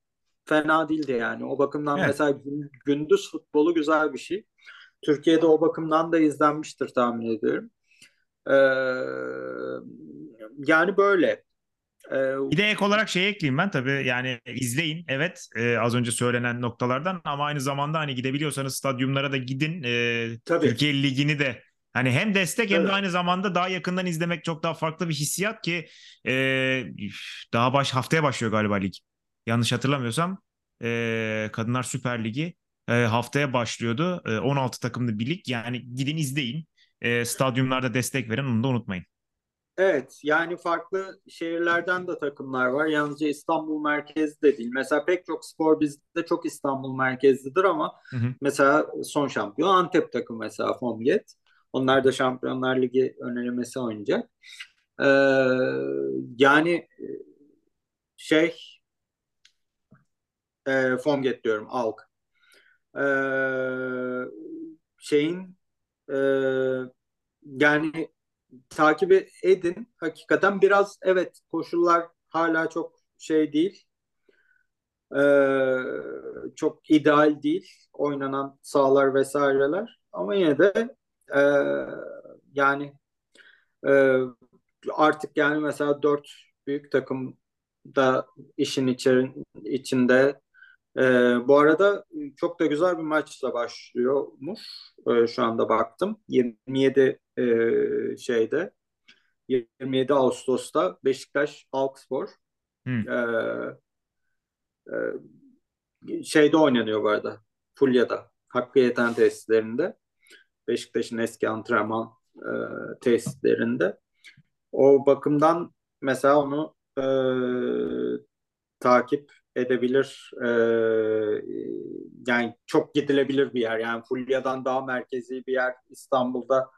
fena değildi yani. O bakımdan evet. mesela gündüz futbolu güzel bir şey. Türkiye'de o bakımdan da izlenmiştir tahmin ediyorum. Ee, yani böyle. Bir de ek olarak şey ekleyeyim ben tabii yani izleyin evet e, az önce söylenen noktalardan ama aynı zamanda hani gidebiliyorsanız stadyumlara da gidin e, Türkiye Ligi'ni de. Hani hem destek hem de aynı zamanda daha yakından izlemek çok daha farklı bir hissiyat ki e, daha baş haftaya başlıyor galiba lig. Yanlış hatırlamıyorsam e, Kadınlar Süper Ligi e, haftaya başlıyordu. E, 16 takımlı bir lig. Yani gidin izleyin e, stadyumlarda destek verin onu da unutmayın. Evet yani farklı şehirlerden de takımlar var. Yalnızca İstanbul merkezli de değil. Mesela pek çok spor bizde çok İstanbul merkezlidir ama hı hı. mesela son şampiyon Antep takım mesela Fomget. Onlar da Şampiyonlar Ligi önerilmesi oynayacak. Ee, yani şey e, Fomget diyorum Alk. Ee, şeyin e, yani takip edin. Hakikaten biraz evet koşullar hala çok şey değil. Ee, çok ideal değil oynanan sahalar vesaireler ama yine de e, yani e, artık yani mesela dört büyük takım da işin içerin, içinde e, bu arada çok da güzel bir maçla başlıyormuş. E, şu anda baktım. 27 e, şeyde 27 Ağustos'ta Beşiktaş Alkspor hmm. e, e, şeyde oynanıyor bu arada. Fulya'da. Hakkı Yeten tesislerinde. Beşiktaş'ın eski antrenman e, tesislerinde. O bakımdan mesela onu e, takip edebilir e, yani çok gidilebilir bir yer yani Fulya'dan daha merkezi bir yer İstanbul'da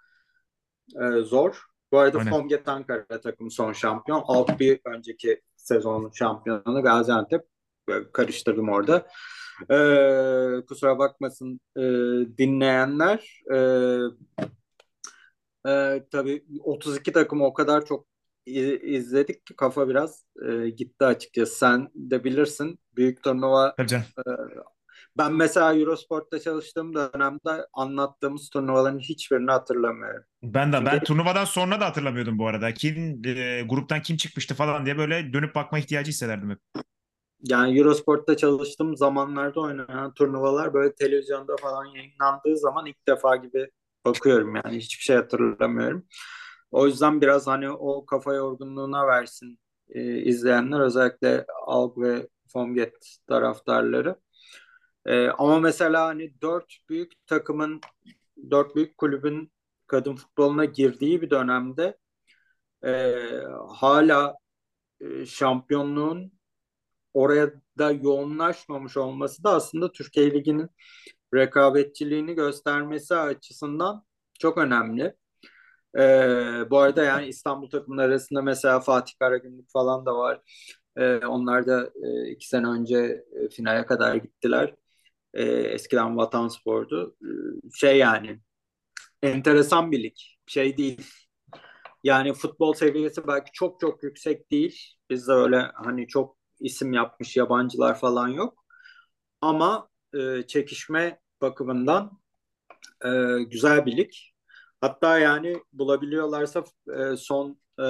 e, zor. Bu arada Aynen. Fonget Ankara takım son şampiyon. Alt bir önceki sezonun şampiyonu Gaziantep. Karıştırdım orada. Ee, kusura bakmasın e, dinleyenler. E, e, tabii 32 takım o kadar çok izledik ki kafa biraz e, gitti açıkçası. Sen de bilirsin büyük turnuva e, ben mesela Eurosport'ta çalıştığım dönemde anlattığımız turnuvaların hiçbirini hatırlamıyorum. Ben de Çünkü... ben turnuvadan sonra da hatırlamıyordum bu arada. Kim e, gruptan kim çıkmıştı falan diye böyle dönüp bakma ihtiyacı hissederdim hep. Yani Eurosport'ta çalıştığım zamanlarda oynanan turnuvalar böyle televizyonda falan yayınlandığı zaman ilk defa gibi bakıyorum yani hiçbir şey hatırlamıyorum. O yüzden biraz hani o kafa yorgunluğuna versin e, izleyenler özellikle Alg ve Fomget taraftarları. E, ama mesela hani dört büyük takımın, dört büyük kulübün kadın futboluna girdiği bir dönemde e, hala e, şampiyonluğun oraya da yoğunlaşmamış olması da aslında Türkiye Ligi'nin rekabetçiliğini göstermesi açısından çok önemli. Ee, bu arada yani İstanbul takımları arasında mesela Fatih Karagümrük falan da var. Ee, onlar da e, iki sene önce e, finale kadar gittiler. Ee, eskiden Vatan Spor'du. Ee, şey yani enteresan bir lig. Şey değil. Yani futbol seviyesi belki çok çok yüksek değil. Bizde öyle hani çok isim yapmış yabancılar falan yok. Ama e, çekişme bakımından e, güzel bir lig. Hatta yani bulabiliyorlarsa e, son e,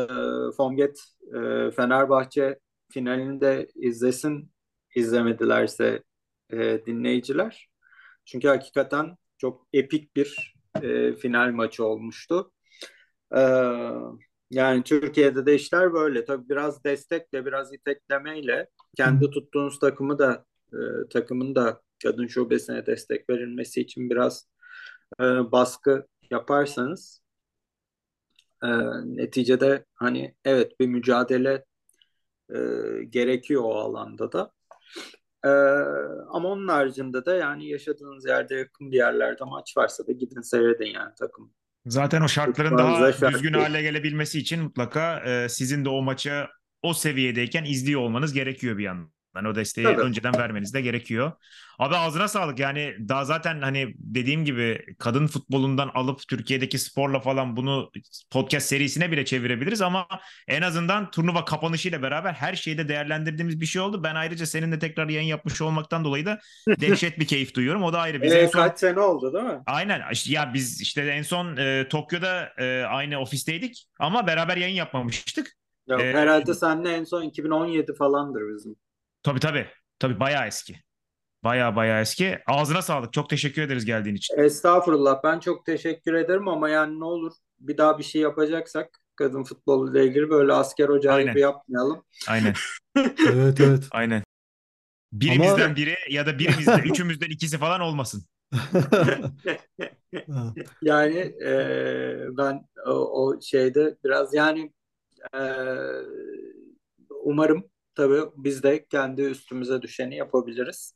Fonget e, Fenerbahçe finalini de izlesin izlemedilerse e, dinleyiciler. Çünkü hakikaten çok epik bir e, final maçı olmuştu. E, yani Türkiye'de de işler böyle. Tabii biraz destekle, biraz iteklemeyle kendi tuttuğunuz takımı da e, takımın da kadın şubesine destek verilmesi için biraz e, baskı yaparsanız e, neticede hani evet bir mücadele e, gerekiyor o alanda da. E, ama onun haricinde de yani yaşadığınız yerde yakın bir yerlerde maç varsa da gidin seyredin yani takım. Zaten o şartların daha şart düzgün hale gelebilmesi için mutlaka e, sizin de o maça o seviyedeyken izliyor olmanız gerekiyor bir yandan. Yani o desteği Tabii. önceden vermeniz de gerekiyor. Abi ağzına sağlık yani daha zaten hani dediğim gibi kadın futbolundan alıp Türkiye'deki sporla falan bunu podcast serisine bile çevirebiliriz ama en azından turnuva kapanışıyla beraber her şeyde değerlendirdiğimiz bir şey oldu. Ben ayrıca seninle tekrar yayın yapmış olmaktan dolayı da [LAUGHS] dehşet bir keyif duyuyorum. O da ayrı. Biz ee, en son... Kaç sene oldu değil mi? Aynen. Ya biz işte en son e, Tokyo'da e, aynı ofisteydik ama beraber yayın yapmamıştık. Yok, Ee, herhalde seninle en son 2017 falandır bizim. Tabii tabii. Tabii bayağı eski. Bayağı bayağı eski. Ağzına sağlık. Çok teşekkür ederiz geldiğin için. Estağfurullah. Ben çok teşekkür ederim ama yani ne olur bir daha bir şey yapacaksak kadın futbolu ile ilgili böyle asker ocağı Aynen. gibi yapmayalım. Aynen. [LAUGHS] Evet evet. Aynen. Birimizden Ama- biri ya da birimizden, üçümüzden ikisi falan olmasın. [LAUGHS] [LAUGHS] Yani e, ben o, o şeyde biraz yani e, umarım tabii biz de kendi üstümüze düşeni yapabiliriz.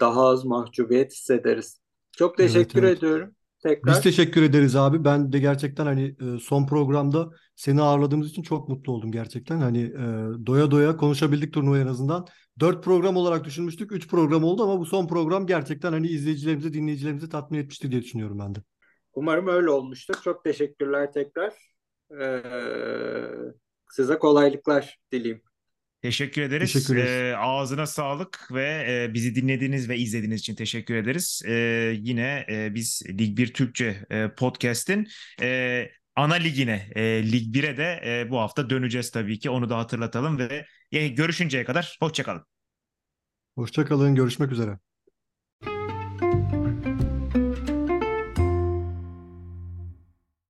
Daha az mahcubiyet hissederiz. Çok Evet, teşekkür evet. ediyorum. Tekrar. Biz teşekkür ederiz abi. Ben de gerçekten hani e, son programda seni ağırladığımız için çok mutlu oldum gerçekten. Hani e, doya doya konuşabildik turnuva en azından. Dört program olarak düşünmüştük. Üç program oldu ama bu son program gerçekten hani izleyicilerimizi, dinleyicilerimizi tatmin etmiştir diye düşünüyorum ben de. Umarım öyle olmuştur. Çok teşekkürler tekrar. Ee, size kolaylıklar dileyim. Teşekkür ederiz. Teşekkür ederiz. Ee, ağzına sağlık ve e, bizi dinlediğiniz ve izlediğiniz için teşekkür ederiz. Ee, yine e, biz Lig 1 Türkçe e, podcast'in e, ana ligine, e, Lig 1'e de e, bu hafta döneceğiz tabii ki. Onu da hatırlatalım ve e, görüşünceye kadar hoşçakalın. Hoşça kalın. Görüşmek üzere.